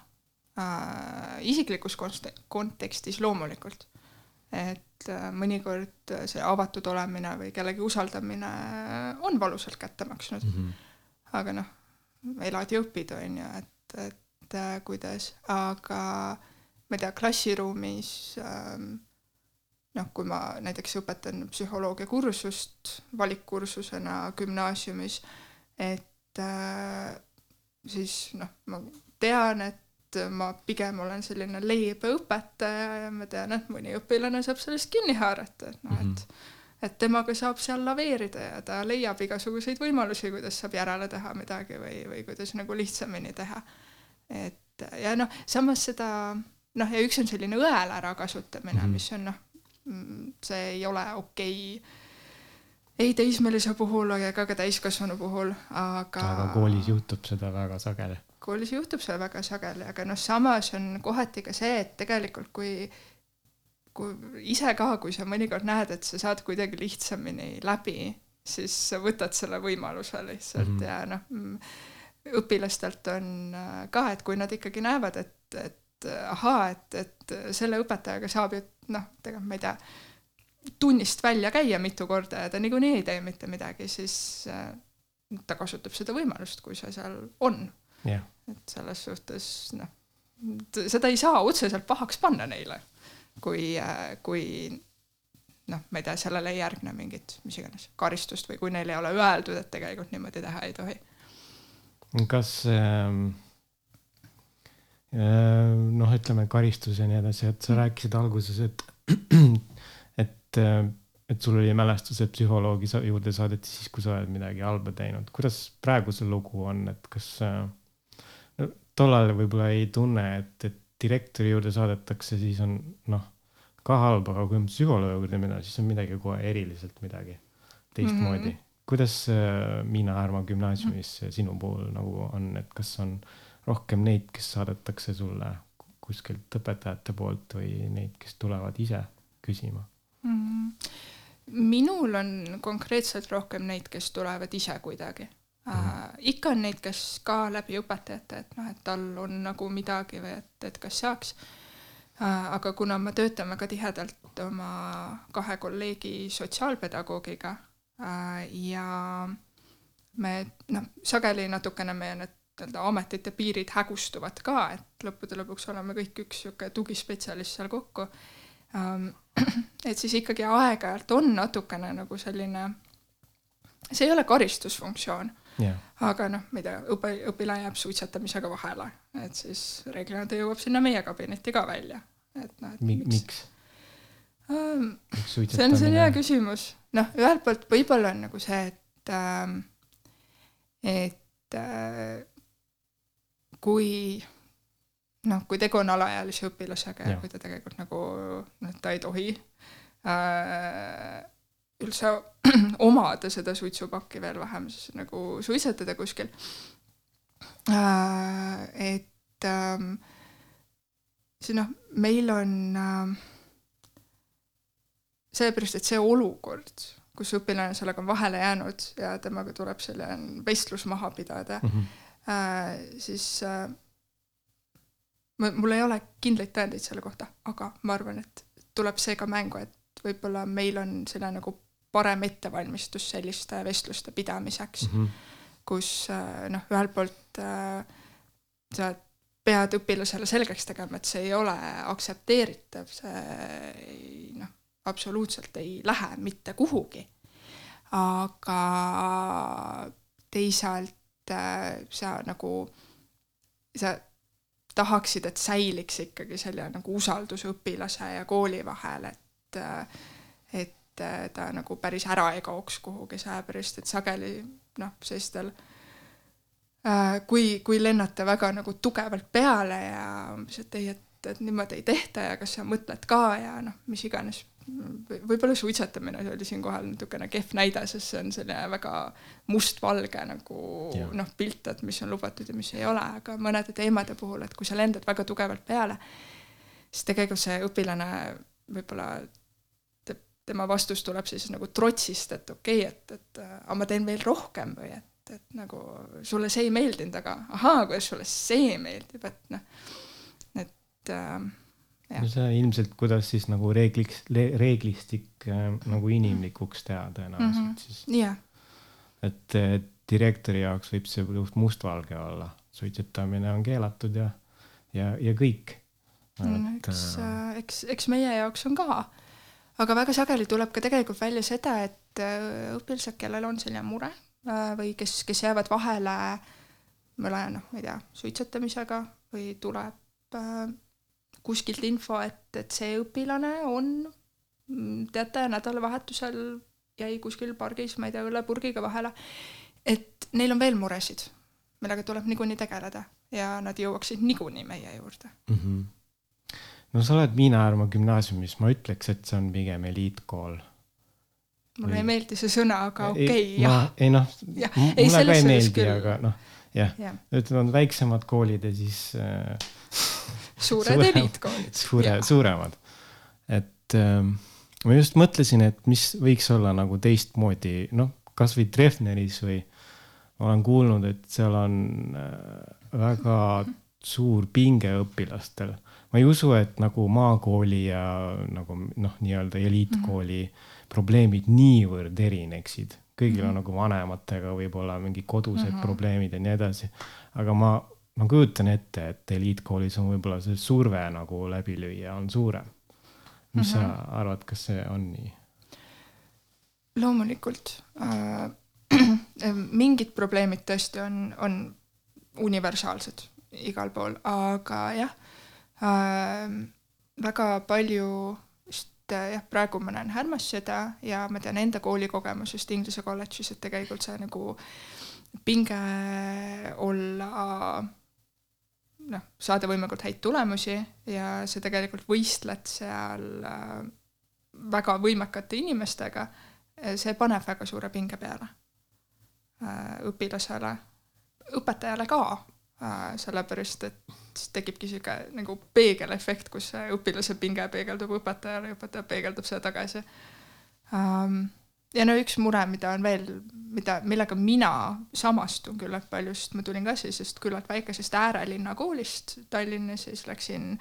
äh,. isiklikus konst- kontekstis loomulikult, et äh, mõnikord see avatud olemine või kellegi usaldamine on valusalt kätte maksnud, aga noh, elad ja õpid, on ju, et, et äh, kuidas, aga ma ei tea, klassiruumis ähm, noh, kui ma näiteks õpetan psühholoogia kursust valikkursusena gümnaasiumis, et äh, siis noh, ma tean, et ma pigem olen selline leebe õpetaja ja ma tean, et mõni õpilane saab sellest kinni haarata, et noh, et et temaga saab seal laveerida ja ta leiab igasuguseid võimalusi, kuidas saab järele teha midagi või, või kuidas nagu lihtsamini teha. et ja noh, samas seda noh, ja üks on selline õel ärakasutamine mm. -hmm. mis on noh, see ei ole okei ei teismelise puhul ega ka täiskasvanu puhul, aga aga koolis juhtub seda väga sageli. koolis juhtub see väga sageli, aga noh, samas on kohati ka see, et tegelikult kui kui ise ka, kui sa mõnikord näed, et sa saad kuidagi lihtsamini läbi, siis sa võtad selle võimaluse lihtsalt mm. -hmm. ja noh, õpilastelt on äh, ka, et kui nad ikkagi näevad, et, et äh, ahaa, et, et selle õpetajaga saab ju noh, tegelikult ma ei tea, tunnist välja käia mitu korda ja ta niikuinii ei tee mitte midagi, siis äh, ta kasutab seda võimalust, kui see seal on jah, et selles suhtes noh, seda ei saa otseselt pahaks panna neile, kui, kui noh, ma ei tea, sellele ei järgne mingit mis iganes karistust või kui neile ei ole öeldud, et tegelikult niimoodi teha ei tohi. kas ähm, äh, noh, ütleme karistus ja nii edasi, et sa Mm. rääkisid alguses, et, et, et sul oli mälestus, et psühholoogi juurde saadeti siis, kui sa oled midagi halba teinud. kuidas praegu see lugu on, et kas äh, no, tollal võib-olla ei tunne, et, et direktori juurde saadetakse, siis on noh, ka halb, aga kui on psühholoogi juurde minna, siis on midagi kohe eriliselt midagi teistmoodi mm. -hmm. kuidas äh, Miina Härma gümnaasiumis sinu puhul nagu on, et kas on rohkem neid, kes saadetakse sulle kuskilt õpetajate poolt või neid, kes tulevad ise küsima? Mm. minul on konkreetselt rohkem neid, kes tulevad ise kuidagi mm. -hmm. ikka on neid, kes ka läbi õpetajate, et noh, et tal on nagu midagi või et, et kas saaks. aga kuna ma töötan väga tihedalt oma kahe kolleegi sotsiaalpedagoogiga äh, ja me noh, sageli natukene meie need nii-öelda ametite piirid hägustuvad ka, et lõppude lõpuks oleme kõik üks niisugune tugispetsialist seal kokku ähm. et siis ikkagi aeg-ajalt on natukene nagu selline, see ei ole karistusfunktsioon, jah, aga noh, ma ei tea, õpe, õpilane jääb suitsetamisega vahele, et siis reeglina ta jõuab sinna meie kabinetti ka välja, et noh, et miks, miks miks see on, see on hea küsimus. noh, ühelt poolt võib-olla on nagu see, et ähm,, et äh, kui noh, kui tegu on alaealise õpilasega ja Jah. kui ta tegelikult nagu noh, ta ei tohi äh, üldse omada seda suitsupakki veel vähem siis nagu suitsetada kuskil äh,. et ähm, siis noh, meil on äh, seepärast, et see olukord, kus õpilane sellega on vahele jäänud ja temaga tuleb selline vestlus maha pidada Mhm. äh,, siis äh, ma, mul ei ole kindlaid tõendeid selle kohta, aga ma arvan, et tuleb see ka mängu, et võib-olla meil on selline nagu parem ettevalmistus selliste vestluste pidamiseks mm. -hmm. kus äh, noh, ühelt poolt äh, sa pead õpilasele selgeks tegema, et see ei ole aktsepteeritav, see ei noh, absoluutselt ei lähe mitte kuhugi. aga teisalt äh, sa nagu, sa tahaksid, et säiliks ikkagi selline nagu usaldus õpilase ja kooli vahel, et äh, et äh, ta nagu päris ära ei kaoks kuhugi, sellepärast et sageli noh, sellistel kui, kui lennata väga nagu tugevalt peale ja umbes, et ei, et, et niimoodi ei tehta ja kas sa mõtled ka ja noh, mis iganes. Võib-olla suitsetamine oli siinkohal natukene kehv näide, sest see on selline väga mustvalge nagu noh, pilt, et mis on lubatud ja mis ei ole, aga mõnede teemade puhul, et kui sa lendad väga tugevalt peale, siis tegelikult see õpilane võib-olla te, tema vastus tuleb siis nagu trotsist, et okei okay,, et, et aga ma teen veel rohkem või et, et nagu sulle see ei meeldinud, aga ahaa, kuidas sulle see meeldib, et noh, et äh. No see ilmselt, kuidas siis nagu reegliks, reeglistik äh, nagu inimlikuks teha tõenäoliselt mm. -hmm. siis, et äh, direktori jaoks võib see just mustvalge olla, suitsetamine on keelatud ja, ja, ja kõik. eks, eks, eks meie jaoks on ka. aga väga sageli tuleb ka tegelikult välja seda, et äh, õpilased, kellel on selline mure äh, või kes, kes jäävad vahele mõne noh, ma ei tea, suitsetamisega või tuleb äh, kuskilt info, et, et see õpilane on, teate, nädalavahetusel jäi kuskil pargis, ma ei tea, õllepurgiga vahele, et neil on veel muresid, millega tuleb niikuinii tegeleda ja nad jõuaksid niikuinii meie juurde mm. -hmm. no sa oled Miina-Härma gümnaasiumis, ma ütleks, et see on pigem eliitkool. mulle Või- ei meeldi see sõna, aga okei okay,, jah, ei noh, mulle ei, ka ei meeldi, aga noh, jah, jah, ütleme, on väiksemad koolid ja siis äh, suured eliitkoolid. suure, suuremad. et ähm, ma just mõtlesin, et mis võiks olla nagu teistmoodi, noh, kasvõi Treffneris või olen kuulnud, et seal on äh, väga suur pinge õpilastel. ma ei usu, et nagu maakooli ja nagu noh, nii-öelda eliitkooli mm -hmm. probleemid niivõrd erineksid. kõigil on nagu vanematega võib-olla mingi kodused mm -hmm. probleemid ja nii edasi. aga ma, ma kujutan ette, et eliitkoolis on võib-olla see surve nagu läbi lüüa on suurem. mis mm -hmm. sa arvad, kas see on nii? loomulikult äh. mingid probleemid tõesti on, on universaalsed igal pool, aga jah äh,, väga palju äh, jah, praegu ma näen Härmas seda ja ma tean enda koolikogemusest Inglise kolledžis, et tegelikult see nagu pinge olla noh, saada võimalikult häid tulemusi ja sa tegelikult võistled seal äh, väga võimekate inimestega, see paneb väga suure pinge peale äh, õpilasele, õpetajale ka, sellepärast et siis tekibki sihuke nagu peegelefekt, kus õpilase pinge peegeldub õpetajale ja õpetaja peegeldub seda tagasi um,. Ja no üks mure, mida on veel, mida, millega mina samastun küllalt palju, sest ma tulin ka sellisest küllalt väikesest äärelinna koolist Tallinnas ja siis läksin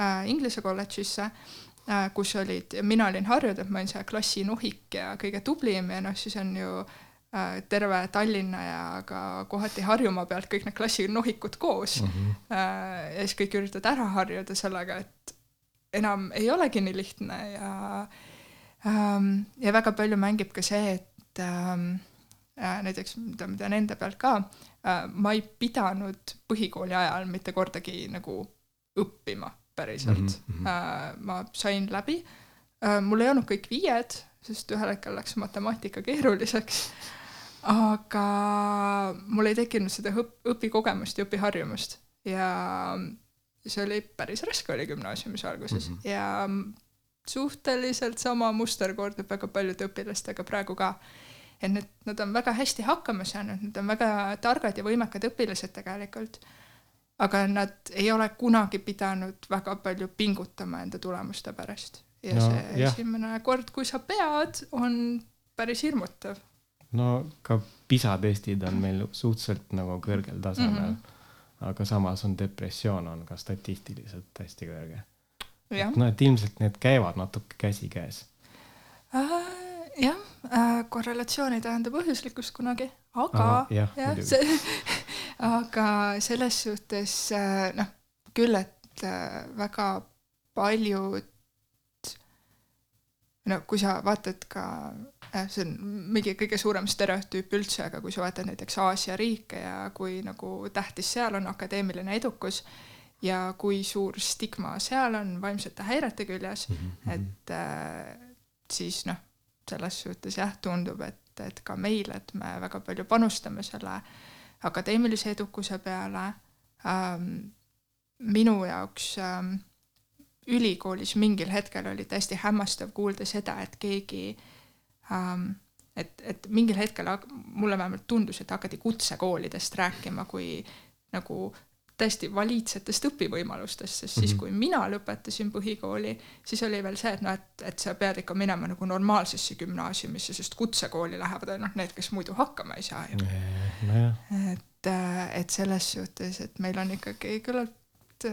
äh, Inglise kolledžisse äh, kus olid, mina olin harjunud, et ma olin seal klassi nohik ja kõige tublim ja noh, siis on ju äh, terve Tallinna ja ka kohati Harjumaa pealt kõik need klassi nohikud koos mm. -hmm. äh, ja siis kõik üritavad ära harjuda sellega, et enam ei olegi nii lihtne ja ähm, ja väga palju mängib ka see, et ähm, äh, näiteks, mida ma tean enda pealt ka äh,, ma ei pidanud põhikooli ajal mitte kordagi nagu õppima päriselt mm. Mhm, -hmm. ma sain läbi mul ei olnud kõik viied, sest ühel hetkel läks matemaatika keeruliseks, aga mul ei tekkinud seda õp-, õpikogemust ja õpiharjumust ja see oli päris raske oli gümnaasiumis alguses mm -hmm. ja suhteliselt sama muster kordub väga paljude õpilastega praegu ka. et need, nad on väga hästi hakkama saanud, nad on väga targad ja võimekad õpilased tegelikult. aga nad ei ole kunagi pidanud väga palju pingutama enda tulemuste pärast. ja No, see jah. esimene kord, kui sa pead, on päris hirmutav. no ka PISA testid on meil suhteliselt nagu kõrgel tasemel mm. -hmm. aga samas on depressioon on ka statistiliselt hästi kõrge. No et ilmselt need käivad natuke käsikäes. äh,. jah äh,, korrelatsioon ei tähenda põhjuslikkust kunagi, aga Aga jah, jah, see, aga selles suhtes äh, noh, küll, et äh, väga paljud no kui sa vaatad ka, see on mingi kõige suurem stereotüüp üldse, aga kui sa vaatad näiteks Aasia riike ja kui nagu tähtis seal on akadeemiline edukus ja kui suur stigma seal on vaimsete häirete küljes mm, -hmm. et äh, siis noh, selles suhtes jah, tundub, et, et ka meil, et me väga palju panustame selle akadeemilise edukuse peale ähm,. minu jaoks ähm, ülikoolis mingil hetkel oli täiesti hämmastav kuulda seda, et keegi ähm, et, et mingil hetkel mulle vähemalt tundus, et hakati kutsekoolidest rääkima kui nagu täiesti valiidsetest õpivõimalustest, sest siis, Mhm. kui mina lõpetasin põhikooli, siis oli veel see, et noh, et, et sa pead ikka minema nagu normaalsesse gümnaasiumisse, sest kutsekooli lähevad ainult need, kes muidu hakkama ei saa ju. nojah, et, et selles suhtes, et meil on ikkagi küllalt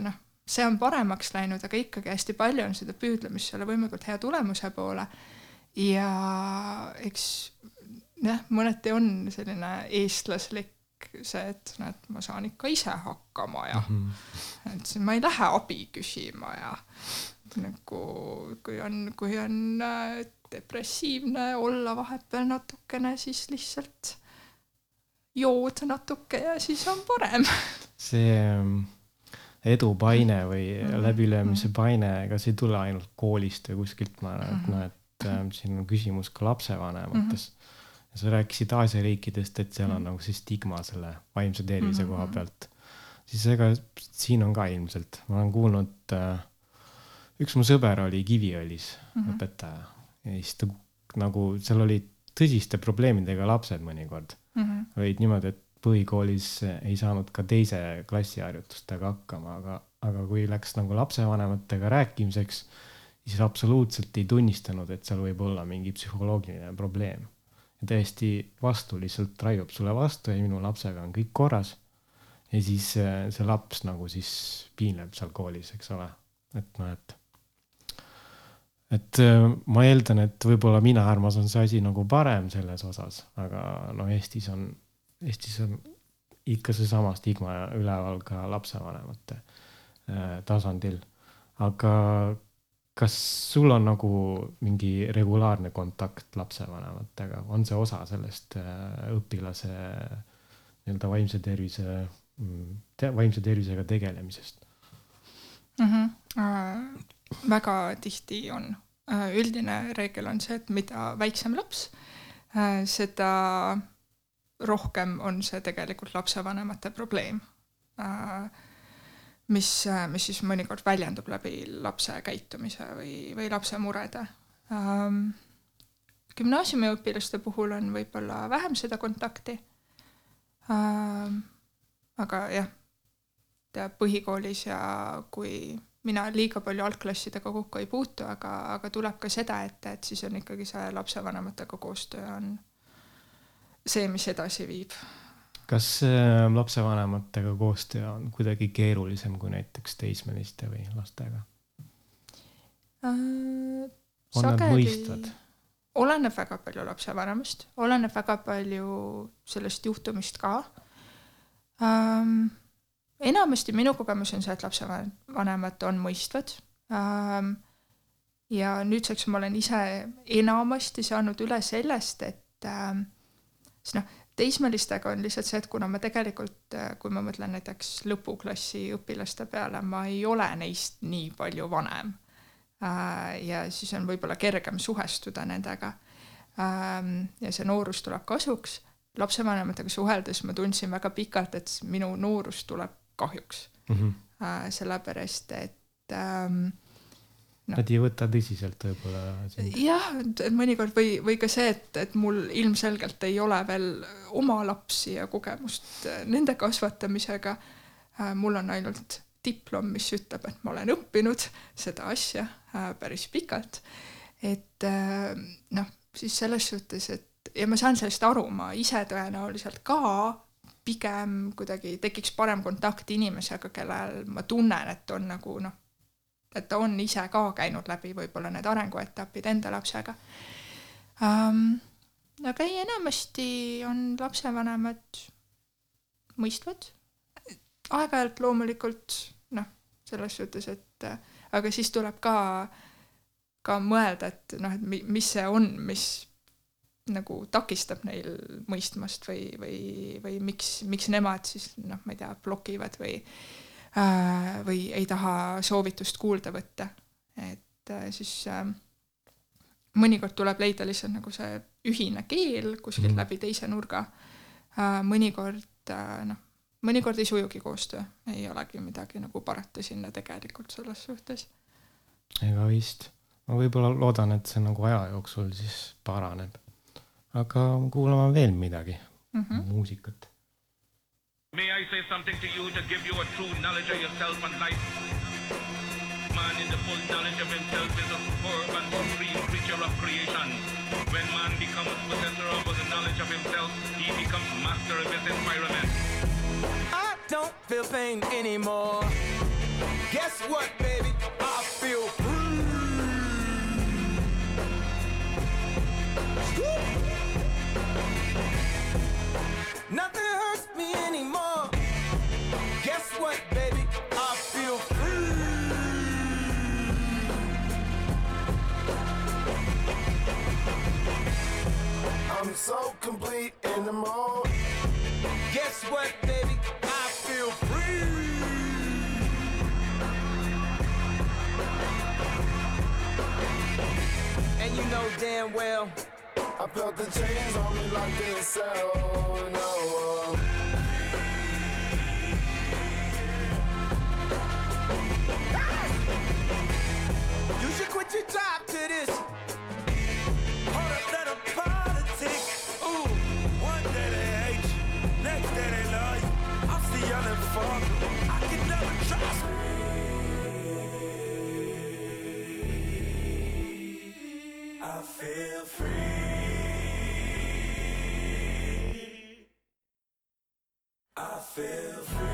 noh, see on paremaks läinud, aga ikkagi hästi palju on seda püüdlemist selle võimalikult hea tulemuse poole. ja eks jah, mõneti on selline eestlaslik see, et näed, ma saan ikka ise hakkama ja Mhm. et siis ma ei lähe abi küsima ja nagu kui on, kui on äh, depressiivne olla vahepeal natukene, siis lihtsalt jood natuke ja siis on parem. see ähm, edupaine või Mhm. läbilöömise paine, ega see ei tule ainult koolist või kuskilt, ma arvan, et noh, et ähm, siin on küsimus ka lapsevanemates. Ja sa rääkisid Aasia riikidest, et seal on nagu see stigma selle vaimse tervise Mhm. koha pealt. siis ega siin on ka ilmselt, ma olen kuulnud äh,, üks mu sõber oli Kiviõlis Mhm. õpetaja ja siis ta nagu seal olid tõsiste probleemidega lapsed mõnikord olid niimoodi, et põhikoolis ei saanud ka teise klassiharjutustega hakkama, aga, aga kui läks nagu lapsevanematega rääkimiseks, siis absoluutselt ei tunnistanud, et seal võib olla mingi psühholoogiline probleem. Ja täiesti vastu lihtsalt raiub sulle vastu ja minu lapsega on kõik korras. ja siis äh, see laps nagu siis piinleb seal koolis, eks ole, et noh, et et äh, ma eeldan, et võib-olla mina armas on see asi nagu parem selles osas, aga no Eestis on, Eestis on ikka seesama stigma üleval ka lapsevanemate äh, tasandil. aga kas sul on nagu mingi regulaarne kontakt lapsevanematega, on see osa sellest äh, õpilase nii-öelda vaimse tervise, vaimse tervisega tegelemisest? mm. -hmm. Äh, väga tihti on äh,. üldine reegel on see, et mida väiksem laps äh,, seda rohkem on see tegelikult lapsevanemate probleem äh,. mis, mis siis mõnikord väljendub läbi lapse käitumise või, või lapse murede ähm,. gümnaasiumiõpilaste puhul on võib-olla vähem seda kontakti ähm,. aga jah, ja põhikoolis ja kui mina liiga palju algklassidega kokku ei puutu, aga, aga tuleb ka seda ette, et siis on ikkagi see lapsevanematega koostöö on see, mis edasi viib. Kas äh, lapsevanematega koostöö on kuidagi keerulisem kui näiteks teismeliste või lastega? Äh, On nad mõistvad? oleneb väga palju lapsevanemast, oleneb väga palju sellest juhtumist ka ähm,. enamasti minu kogemus on see, et lapsevanemad on mõistvad ähm,. ja nüüdseks ma olen ise enamasti saanud üle sellest, et ähm, siis noh, teismelistega on lihtsalt see, et kuna ma tegelikult, kui ma mõtlen näiteks lõpuklassi õpilaste peale, ma ei ole neist nii palju vanem Äh, ja siis on võib-olla kergem suhestuda nendega. ja see noorus tuleb kasuks. lapsevanematega suheldes ma tundsin väga pikalt, et minu noorus tuleb kahjuks. sellepärast, et Noh. Nad ei võta tõsiselt võib-olla sind. jah, mõnikord või, või ka see, et, et mul ilmselgelt ei ole veel oma lapsi ja kogemust äh, nende kasvatamisega. mul on ainult diplom, mis ütleb, et ma olen õppinud seda asja äh, päris pikalt. et äh, noh, siis selles suhtes, et ja ma saan sellest aru, ma ise tõenäoliselt ka pigem kuidagi tekiks parem kontakt inimesega, kellel ma tunnen, et on nagu noh, et ta on ise ka käinud läbi võib-olla need arenguetapid enda lapsega um,. aga ei, enamasti on lapsevanemad mõistvad, aeg-ajalt loomulikult noh, selles suhtes, et aga siis tuleb ka, ka mõelda, et noh, et mi, mis see on, mis nagu takistab neil mõistmast või, või, või miks, miks nemad siis noh, ma ei tea, blokivad või või ei taha soovitust kuulda võtta. et äh, siis äh, mõnikord tuleb leida lihtsalt nagu see ühine keel kuskilt mm. läbi teise nurga äh,. mõnikord äh, noh, mõnikord ei sujugi koostöö, ei olegi midagi nagu parata sinna tegelikult selles suhtes. ega vist, ma võib-olla loodan, et see nagu aja jooksul siis paraneb. aga kuulame veel midagi mm, -hmm. muusikat. May I say something to you to give you a true knowledge of yourself and life? Man in the full knowledge of himself is a superb and supreme creature of creation. When man becomes possessor of the knowledge of himself, he becomes master of his environment. I don't feel pain anymore. Guess what, baby? Complete anymore. Guess what, baby? I feel free. And you know damn well. I felt the chains on me like they so no. You should quit your job to this. Feel free. I feel free.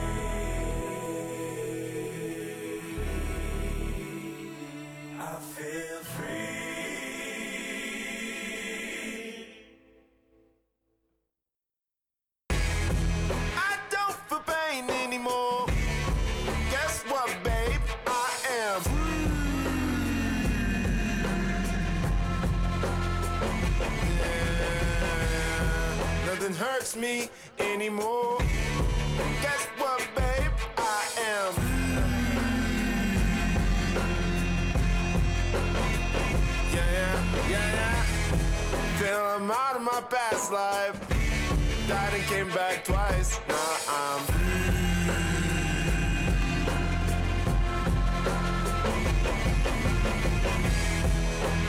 I feel free. Nothing hurts me anymore. Guess what, babe? I am. Yeah, yeah, yeah, yeah. Feel I'm out of my past life. Died and came back twice. Now I'm.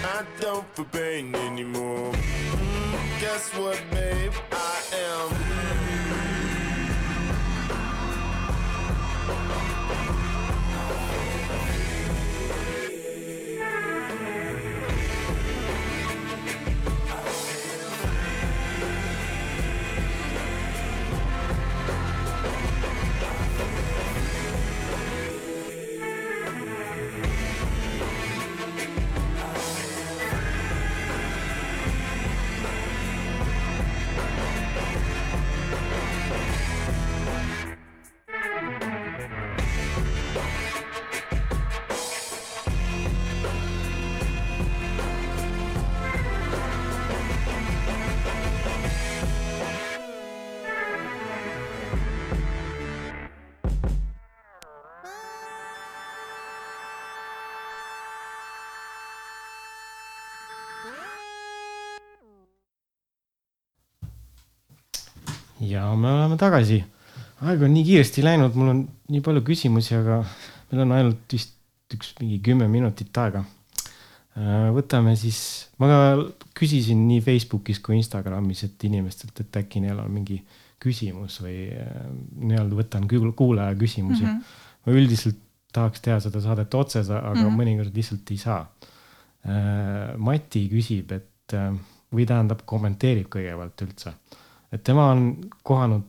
I don't feel pain anymore. Guess what, babe? I am. Ja me oleme tagasi. aeg on nii kiiresti läinud, mul on nii palju küsimusi, aga meil on ainult vist üks mingi kümme minutit aega. võtame siis, ma ka küsisin nii Facebookis kui Instagramis, et inimestelt, et äkki neil on mingi küsimus või äh, nii-öelda võtan kuulaja küsimusi mm. -hmm. ma üldiselt tahaks teha seda saadet otse, aga mm -hmm. mõnikord lihtsalt ei saa. Mati küsib, et äh, või tähendab, kommenteerib kõigepealt üldse, et tema on kohanud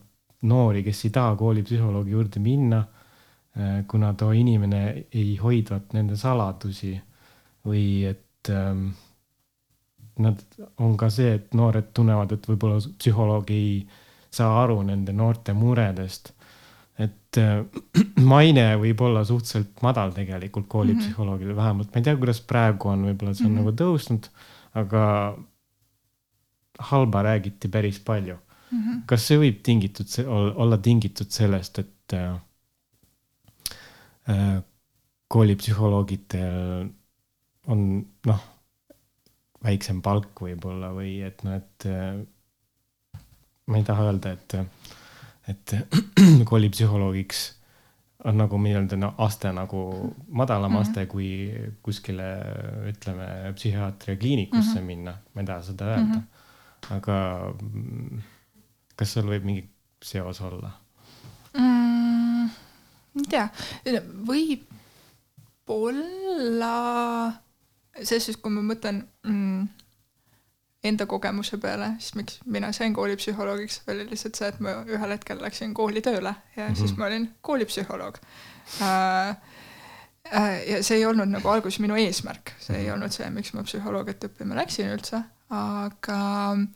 noori, kes ei taha koolipsühholoogi juurde minna, kuna too inimene ei hoidvat nende saladusi või et ähm, nad on ka see, et noored tunnevad, et võib-olla psühholoog ei saa aru nende noorte muredest. et äh, maine võib olla suhteliselt madal tegelikult koolipsühholoogil mm, -hmm. vähemalt ma ei tea, kuidas praegu on, võib-olla see on mm -hmm. nagu tõusnud, aga halba räägiti päris palju mm. -hmm. kas see võib tingitud, olla tingitud sellest, et äh, äh, koolipsühholoogidel on noh, väiksem palk võib-olla või et noh, et äh, ma ei taha öelda, et, et koolipsühholoogiks on nagu nii-öelda no, aste nagu madalam mm -hmm. aste kui kuskile ütleme psühhiaatria kliinikusse mm -hmm. minna, ma ei taha seda öelda mm. -hmm. aga kas seal võib mingi seos olla? mm,. ei tea, võib-olla selles suhtes, kui ma mõtlen mm, enda kogemuse peale, siis miks mina sain koolipsühholoogiks, oli lihtsalt see, et ma ühel hetkel läksin kooli tööle ja mm -hmm. siis ma olin koolipsühholoog äh,. äh, ja see ei olnud nagu alguses minu eesmärk, see ei olnud see, miks ma psühholoogiat õppima läksin üldse, aga äh,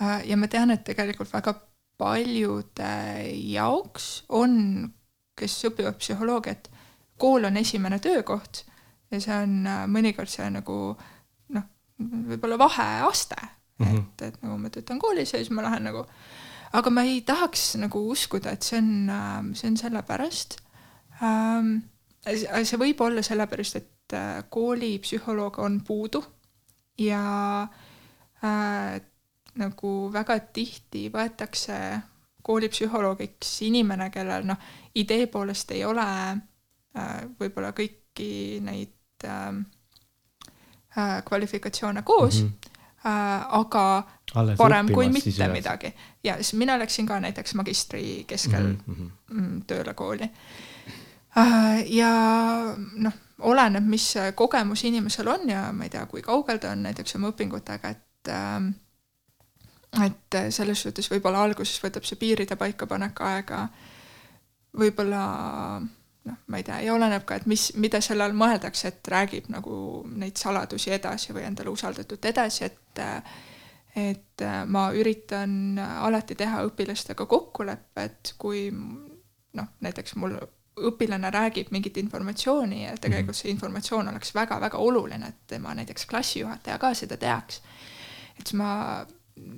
ja ma tean, et tegelikult väga paljude jaoks on, kes õpivad psühholoogiat, kool on esimene töökoht ja see on äh, mõnikord see nagu noh, võib-olla vaheaste mm, -hmm. et, et nagu ma töötan koolis ja siis ma lähen nagu, aga ma ei tahaks nagu uskuda, et see on, see on sellepärast ähm,. see võib olla sellepärast, et äh, koolipsühholooge on puudu ja äh, nagu väga tihti võetakse koolipsühholoogiks inimene, kellel noh, idee poolest ei ole äh, võib-olla kõiki neid äh, äh, kvalifikatsioone koos mm, -hmm. aga Alles parem kui siis mitte ühes. midagi. ja siis mina läksin ka näiteks magistri keskel mm Mhm, -hmm. tööle kooli ja noh, oleneb, mis kogemus inimesel on ja ma ei tea, kui kaugel ta on näiteks oma õpingutega, et äh, et selles suhtes võib-olla alguses võtab see piiride paikapanek aega, võib-olla noh, ma ei tea, ja oleneb ka, et mis, mida selle all mõeldakse, et räägib nagu neid saladusi edasi või endale usaldatut edasi, et et ma üritan alati teha õpilastega kokkuleppe, et kui noh, näiteks mul õpilane räägib mingit informatsiooni ja tegelikult see informatsioon oleks väga-väga oluline, et tema näiteks klassijuhataja ka seda teaks. et siis ma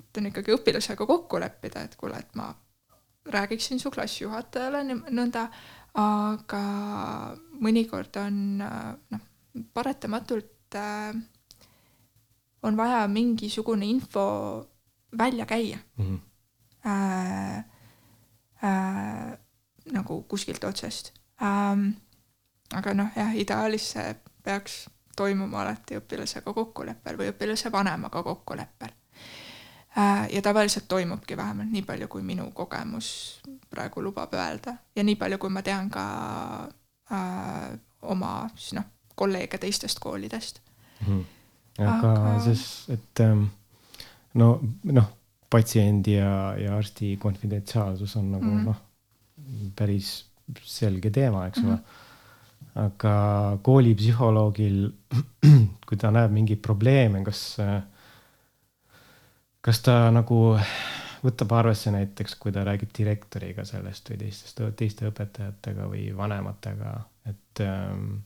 ütlen ikkagi õpilasega kokku leppida, et kuule, et ma räägiksin su klassijuhatajale nõnda, aga mõnikord on noh, paratamatult äh, on vaja mingisugune info välja käia mhm. äh, äh, nagu kuskilt otsast ähm,. aga noh, jah, ideaalis see peaks toimuma alati õpilasega kokkuleppel või õpilase vanemaga kokkuleppel. Ja tavaliselt toimubki vähemalt nii palju, kui minu kogemus praegu lubab öelda ja nii palju, kui ma tean ka äh, oma siis noh, kolleege teistest koolidest Mhm. aga Aga- siis, et ähm, no, noh, patsiendi ja, ja arsti konfidentsiaalsus on nagu mm. -hmm. noh, päris selge teema, eks ole mm. -hmm. aga koolipsühholoogil, kui ta näeb mingeid probleeme, kas, kas ta nagu võtab arvesse näiteks, kui ta räägib direktoriga sellest või teistest, teiste õpetajatega või vanematega, et ähm,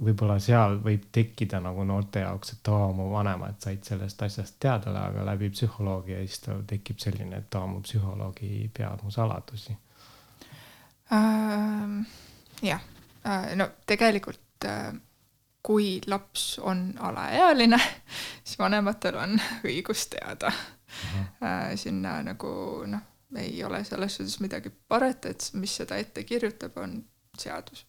võib-olla seal võib tekkida nagu noorte jaoks, et aa, mu vanemad said sellest asjast teada, aga läbi psühholoogia siis tal tekib selline, et aa, mu psühholoogi peab mu saladusi. Ähm, jah, no tegelikult äh, kui laps on alaealine, siis vanematel on õigus teada. sinna nagu noh, ei ole selles suhtes midagi paret, et mis seda ette kirjutab, on seadus.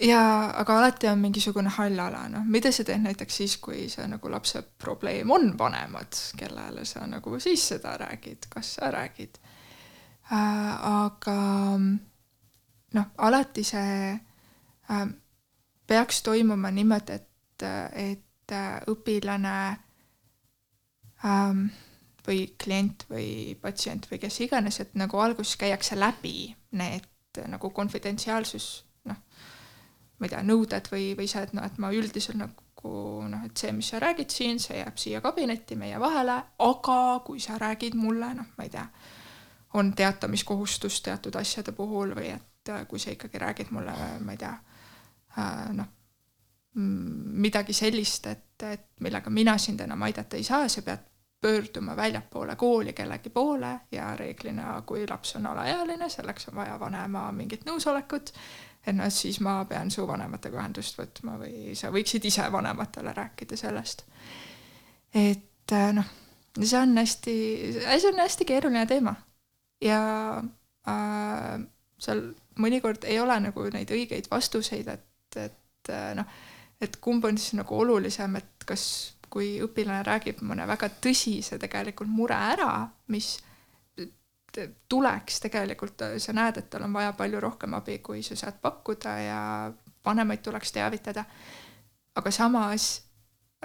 ja aga alati on mingisugune hall ala, noh, mida sa teed näiteks siis, kui see nagu lapse probleem on vanemad, kellele sa nagu siis seda räägid, kas sa räägid äh,? aga noh, alati see äh, peaks toimuma niimoodi, et, et äh, õpilane ähm, või klient või patsient või kes iganes, et nagu alguses käiakse läbi need äh, nagu konfidentsiaalsus, noh, ma ei tea, nõuded või, või see, et noh, et ma üldiselt nagu noh, et see, mis sa räägid siin, see jääb siia kabinetti meie vahele, aga kui sa räägid mulle, noh, ma ei tea, on teatamiskohustus teatud asjade puhul või et äh, kui sa ikkagi räägid mulle, ma ei tea noh, midagi sellist, et, et millega mina sind enam aidata ei saa, sa pead pöörduma väljapoole kooli kellegi poole ja reeglina, kui laps on alaealine, selleks on vaja vanema mingit nõusolekut, et noh, siis ma pean su vanematega ühendust võtma või sa võiksid ise vanematele rääkida sellest. et äh, noh, see on hästi, see on hästi keeruline teema ja äh, seal mõnikord ei ole nagu neid õigeid vastuseid, et, et äh, noh, et kumb on siis nagu olulisem, et kas, kui õpilane räägib mõne väga tõsise tegelikult mure ära, mis tuleks tegelikult, sa näed, et tal on vaja palju rohkem abi, kui sa saad pakkuda ja vanemaid tuleks teavitada. aga samas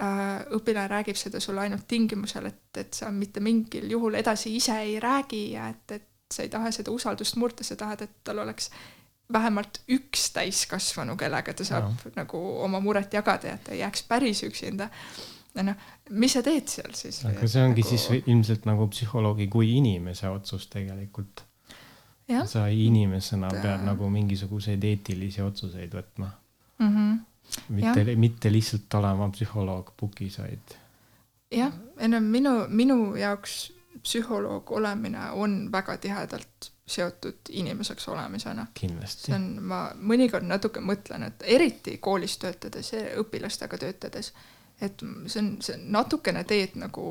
äh, õpilane räägib seda sulle ainult tingimusel, et, et sa mitte mingil juhul edasi ise ei räägi ja et, et sa ei taha seda usaldust murda, sa tahad, et tal oleks vähemalt üks täiskasvanu, kellega ta saab ja. nagu oma muret jagada ja et ta ei jääks päris üksinda. ja noh, mis sa teed seal siis? aga see ongi nagu... siis ilmselt nagu psühholoogi kui inimese otsus tegelikult. sa inimesena Et, pead äh, nagu mingisuguseid eetilisi otsuseid võtma, mm. -hmm. mitte, mitte lihtsalt olema psühholoog pukis, vaid jah, ei no minu, minu jaoks psühholoog olemine on väga tihedalt seotud inimeseks olemisena. see. on, ma mõnikord natuke mõtlen, et eriti koolis töötades ja õpilastega töötades, et see on, see natukene teed nagu,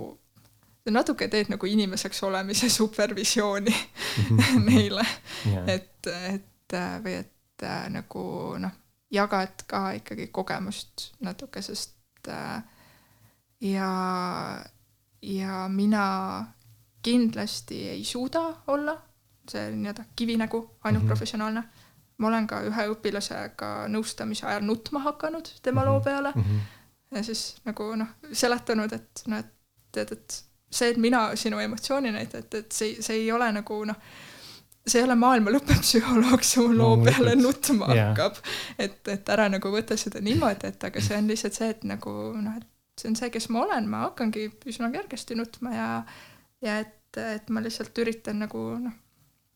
natuke teed nagu inimeseks olemise supervisiooni neile, et, et äh, või et äh, nagu noh, jagad ka ikkagi kogemust natuke, sest äh, ja, ja mina kindlasti ei suuda olla see nii-öelda kivinägu, ainult mm Mhm. -hmm. professionaalne. ma olen ka ühe õpilasega nõustamise ajal nutma hakanud tema Mhm. loo peale Mhm. ja siis nagu noh, seletanud, et noh, et tead, et see, et mina sinu emotsiooni näitan, et, et see, see ei ole nagu noh, see ei ole maailma lõppev psühholoog su loo peale nutma Jaa. hakkab. et, et ära nagu võta seda niimoodi, et aga see on lihtsalt see, et nagu noh, et see on see, kes ma olen, ma hakkangi üsna kergesti nutma ja, ja et, et ma lihtsalt üritan nagu noh,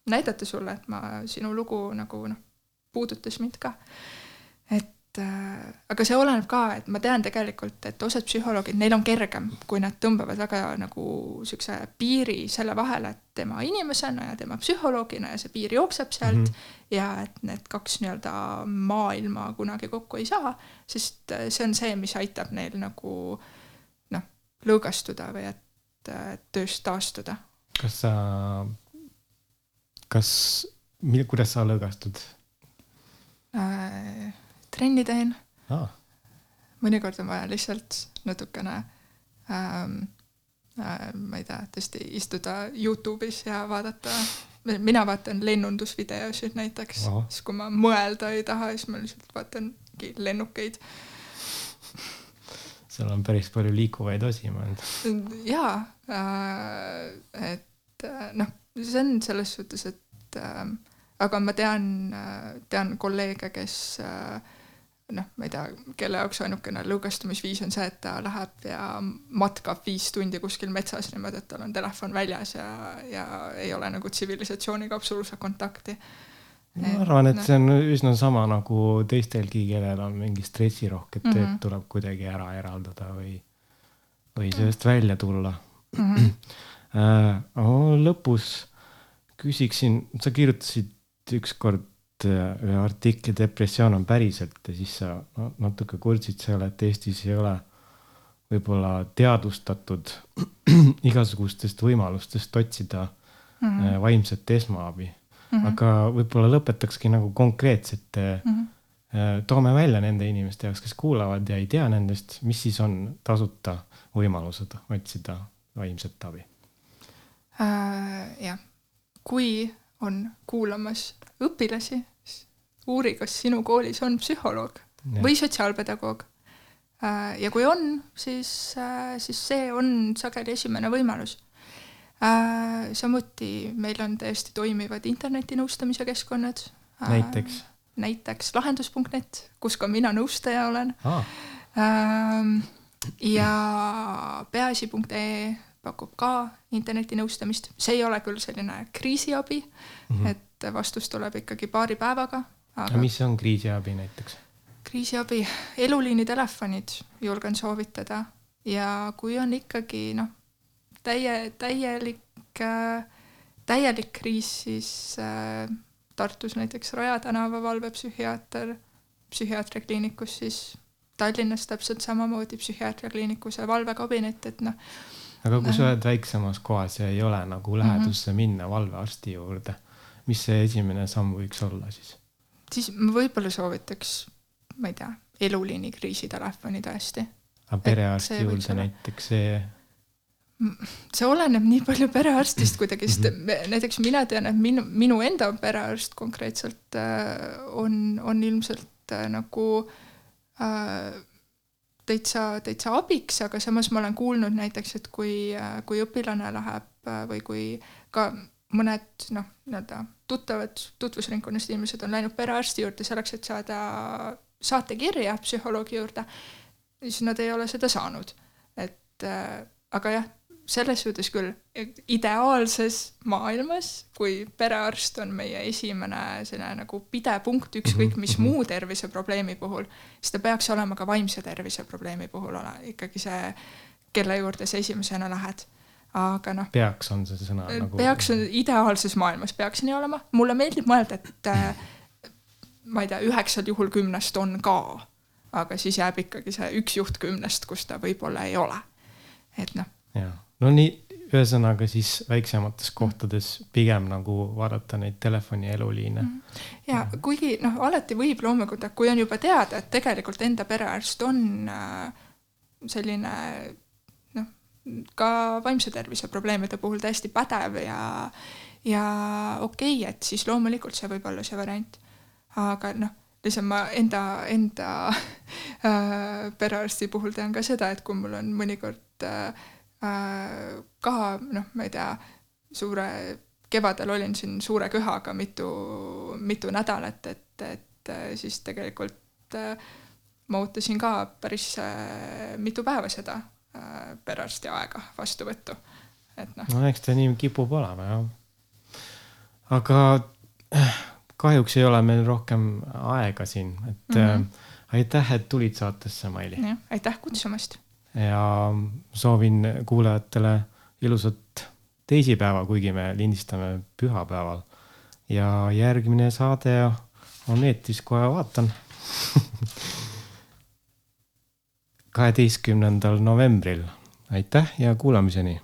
näidata sulle, et ma, sinu lugu nagu noh, puudutas mind ka. et äh, aga see oleneb ka, et ma tean tegelikult, et osad psühholoogid, neil on kergem, kui nad tõmbavad väga nagu siukse piiri selle vahele, et tema inimesena ja tema psühholoogina ja see piir jookseb sealt mm. -hmm. ja et need kaks nii-öelda maailma kunagi kokku ei saa, sest äh, see on see, mis aitab neil nagu noh, lõõgastuda või et äh, tööst taastuda kas sa, kas, kuidas sa lõõgastud äh,. trenni teen ah,? mõnikord on vaja lihtsalt natukene ähm, äh, ma ei tea, tõesti istuda Youtube'is ja vaadata, mina vaatan lennundusvideosid näiteks Ahah., siis kui ma mõelda ei taha, siis ma lihtsalt vaatangi lennukeid. seal on päris palju liikuvaid osi, ma arvan. jaa äh,, et äh, noh, see on selles suhtes, et äh, aga ma tean äh,, tean kolleege, kes äh, noh, ma ei tea, kelle jaoks ainukene lõõgastumisviis on see, et ta läheb ja matkab viis tundi kuskil metsas niimoodi, et tal on telefon väljas ja, ja ei ole nagu tsivilisatsiooniga absoluutselt kontakti. ma arvan, et noh. see on üsna sama nagu teistelgi, kellel on mingi stressirohket tööd mm Mhm. -hmm. tuleb kuidagi ära eraldada või, või sellest välja tulla mm. -hmm. äh,. lõpus küsiksin, sa kirjutasid ükskord äh, ühe artikli Depressioon on päriselt ja siis sa natuke kurtsid seal, et Eestis ei ole võib-olla teadvustatud igasugustest võimalustest otsida mm. -hmm. vaimset esmaabi mm. -hmm. aga võib-olla lõpetakski nagu konkreetsete mm. -hmm. toome välja nende inimeste jaoks, kes kuulavad ja ei tea nendest, mis siis on tasuta võimalused otsida vaimset abi. Äh, jah, kui on kuulamas õpilasi, siis uuri, kas sinu koolis on psühholoog või sotsiaalpedagoog. ja kui on, siis, siis see on sageli esimene võimalus. samuti meil on täiesti toimivad internetinõustamise keskkonnad. näiteks? näiteks lahendus.net, kus ka mina nõustaja olen. Ähm, ja peaasi.ee pakub ka internetinõustamist, see ei ole küll selline kriisiabi mm, -hmm. et vastus tuleb ikkagi paari päevaga, aga aga mis on kriisiabi näiteks? kriisiabi, eluliini telefonid julgen soovitada ja kui on ikkagi noh, täie, täielik, täielik kriis, siis äh, Tartus näiteks Raja tänava valvepsühhiaater psühhiaatriakliinikus, siis Tallinnas täpselt samamoodi psühhiaatriakliinikus ja valvekabinet, et noh, aga kui sa oled väiksemas kohas ja ei ole nagu lähedusse mm -hmm. minna valvearsti juurde, mis see esimene samm võiks olla siis? siis ma võib-olla soovitaks, ma ei tea, eluliini kriisitelefoni tõesti aga perearsti juurde olla. näiteks see, see oleneb nii palju perearstist kuidagi, sest me- näiteks mina tean, et minu, minu enda perearst konkreetselt äh, on, on ilmselt äh, nagu äh, täitsa, täitsa abiks, aga samas ma olen kuulnud näiteks, et kui, kui õpilane läheb äh, või kui ka mõned noh, nii-öelda tuttavad tutvusringkonnast inimesed on läinud perearsti juurde selleks, et saada saatekirja psühholoogi juurde, siis nad ei ole seda saanud. et aga jah, selles suhtes küll, ideaalses maailmas, kui perearst on meie esimene selline nagu pidepunkt ükskõik mis Mhm, mhm. muu terviseprobleemi puhul, siis ta peaks olema ka vaimse tervise probleemi puhul ole ikkagi see kelle juurde sa esimesena lähed. aga noh, peaks on see sõna nagu. peaks ideaalses maailmas peaks nii olema, mulle meeldib mõelda, et äh, ma ei tea, üheksal juhul kümnest on ka, aga siis jääb ikkagi see üks juht kümnest, kus ta võib-olla ei ole. et noh, jah, no nii, ühesõnaga siis väiksemates kohtades pigem nagu vaadata neid telefoni eluliine mm. ja kuigi noh, alati võib loomulikult, kui on juba teada, et tegelikult enda perearst on äh, selline noh, ka vaimse tervise probleemide puhul täiesti pädev ja ja okei okay,, et siis loomulikult see võib olla see variant. aga noh, lihtsalt ma enda, enda äh, perearsti puhul tean ka seda, et kui mul on mõnikord äh, ka noh, ma ei tea, suure kevadel olin siin suure köhaga mitu, mitu nädalat, et, et äh, siis tegelikult äh, ma ootasin ka päris äh, mitu päeva seda äh, perearsti aega vastuvõttu. et noh, no eks ta nii kipub olema jah. aga äh, kahjuks ei ole meil rohkem aega siin, et mm. -hmm. aitäh, et tulid saatesse, Maili. aitäh kutsumast. Ja soovin kuulajatele ilusat teisipäeva, kuigi me lindistame pühapäeval. ja järgmine saade on eetris, kohe vaatan. kaheteistkümnendal novembril. aitäh ja kuulamiseni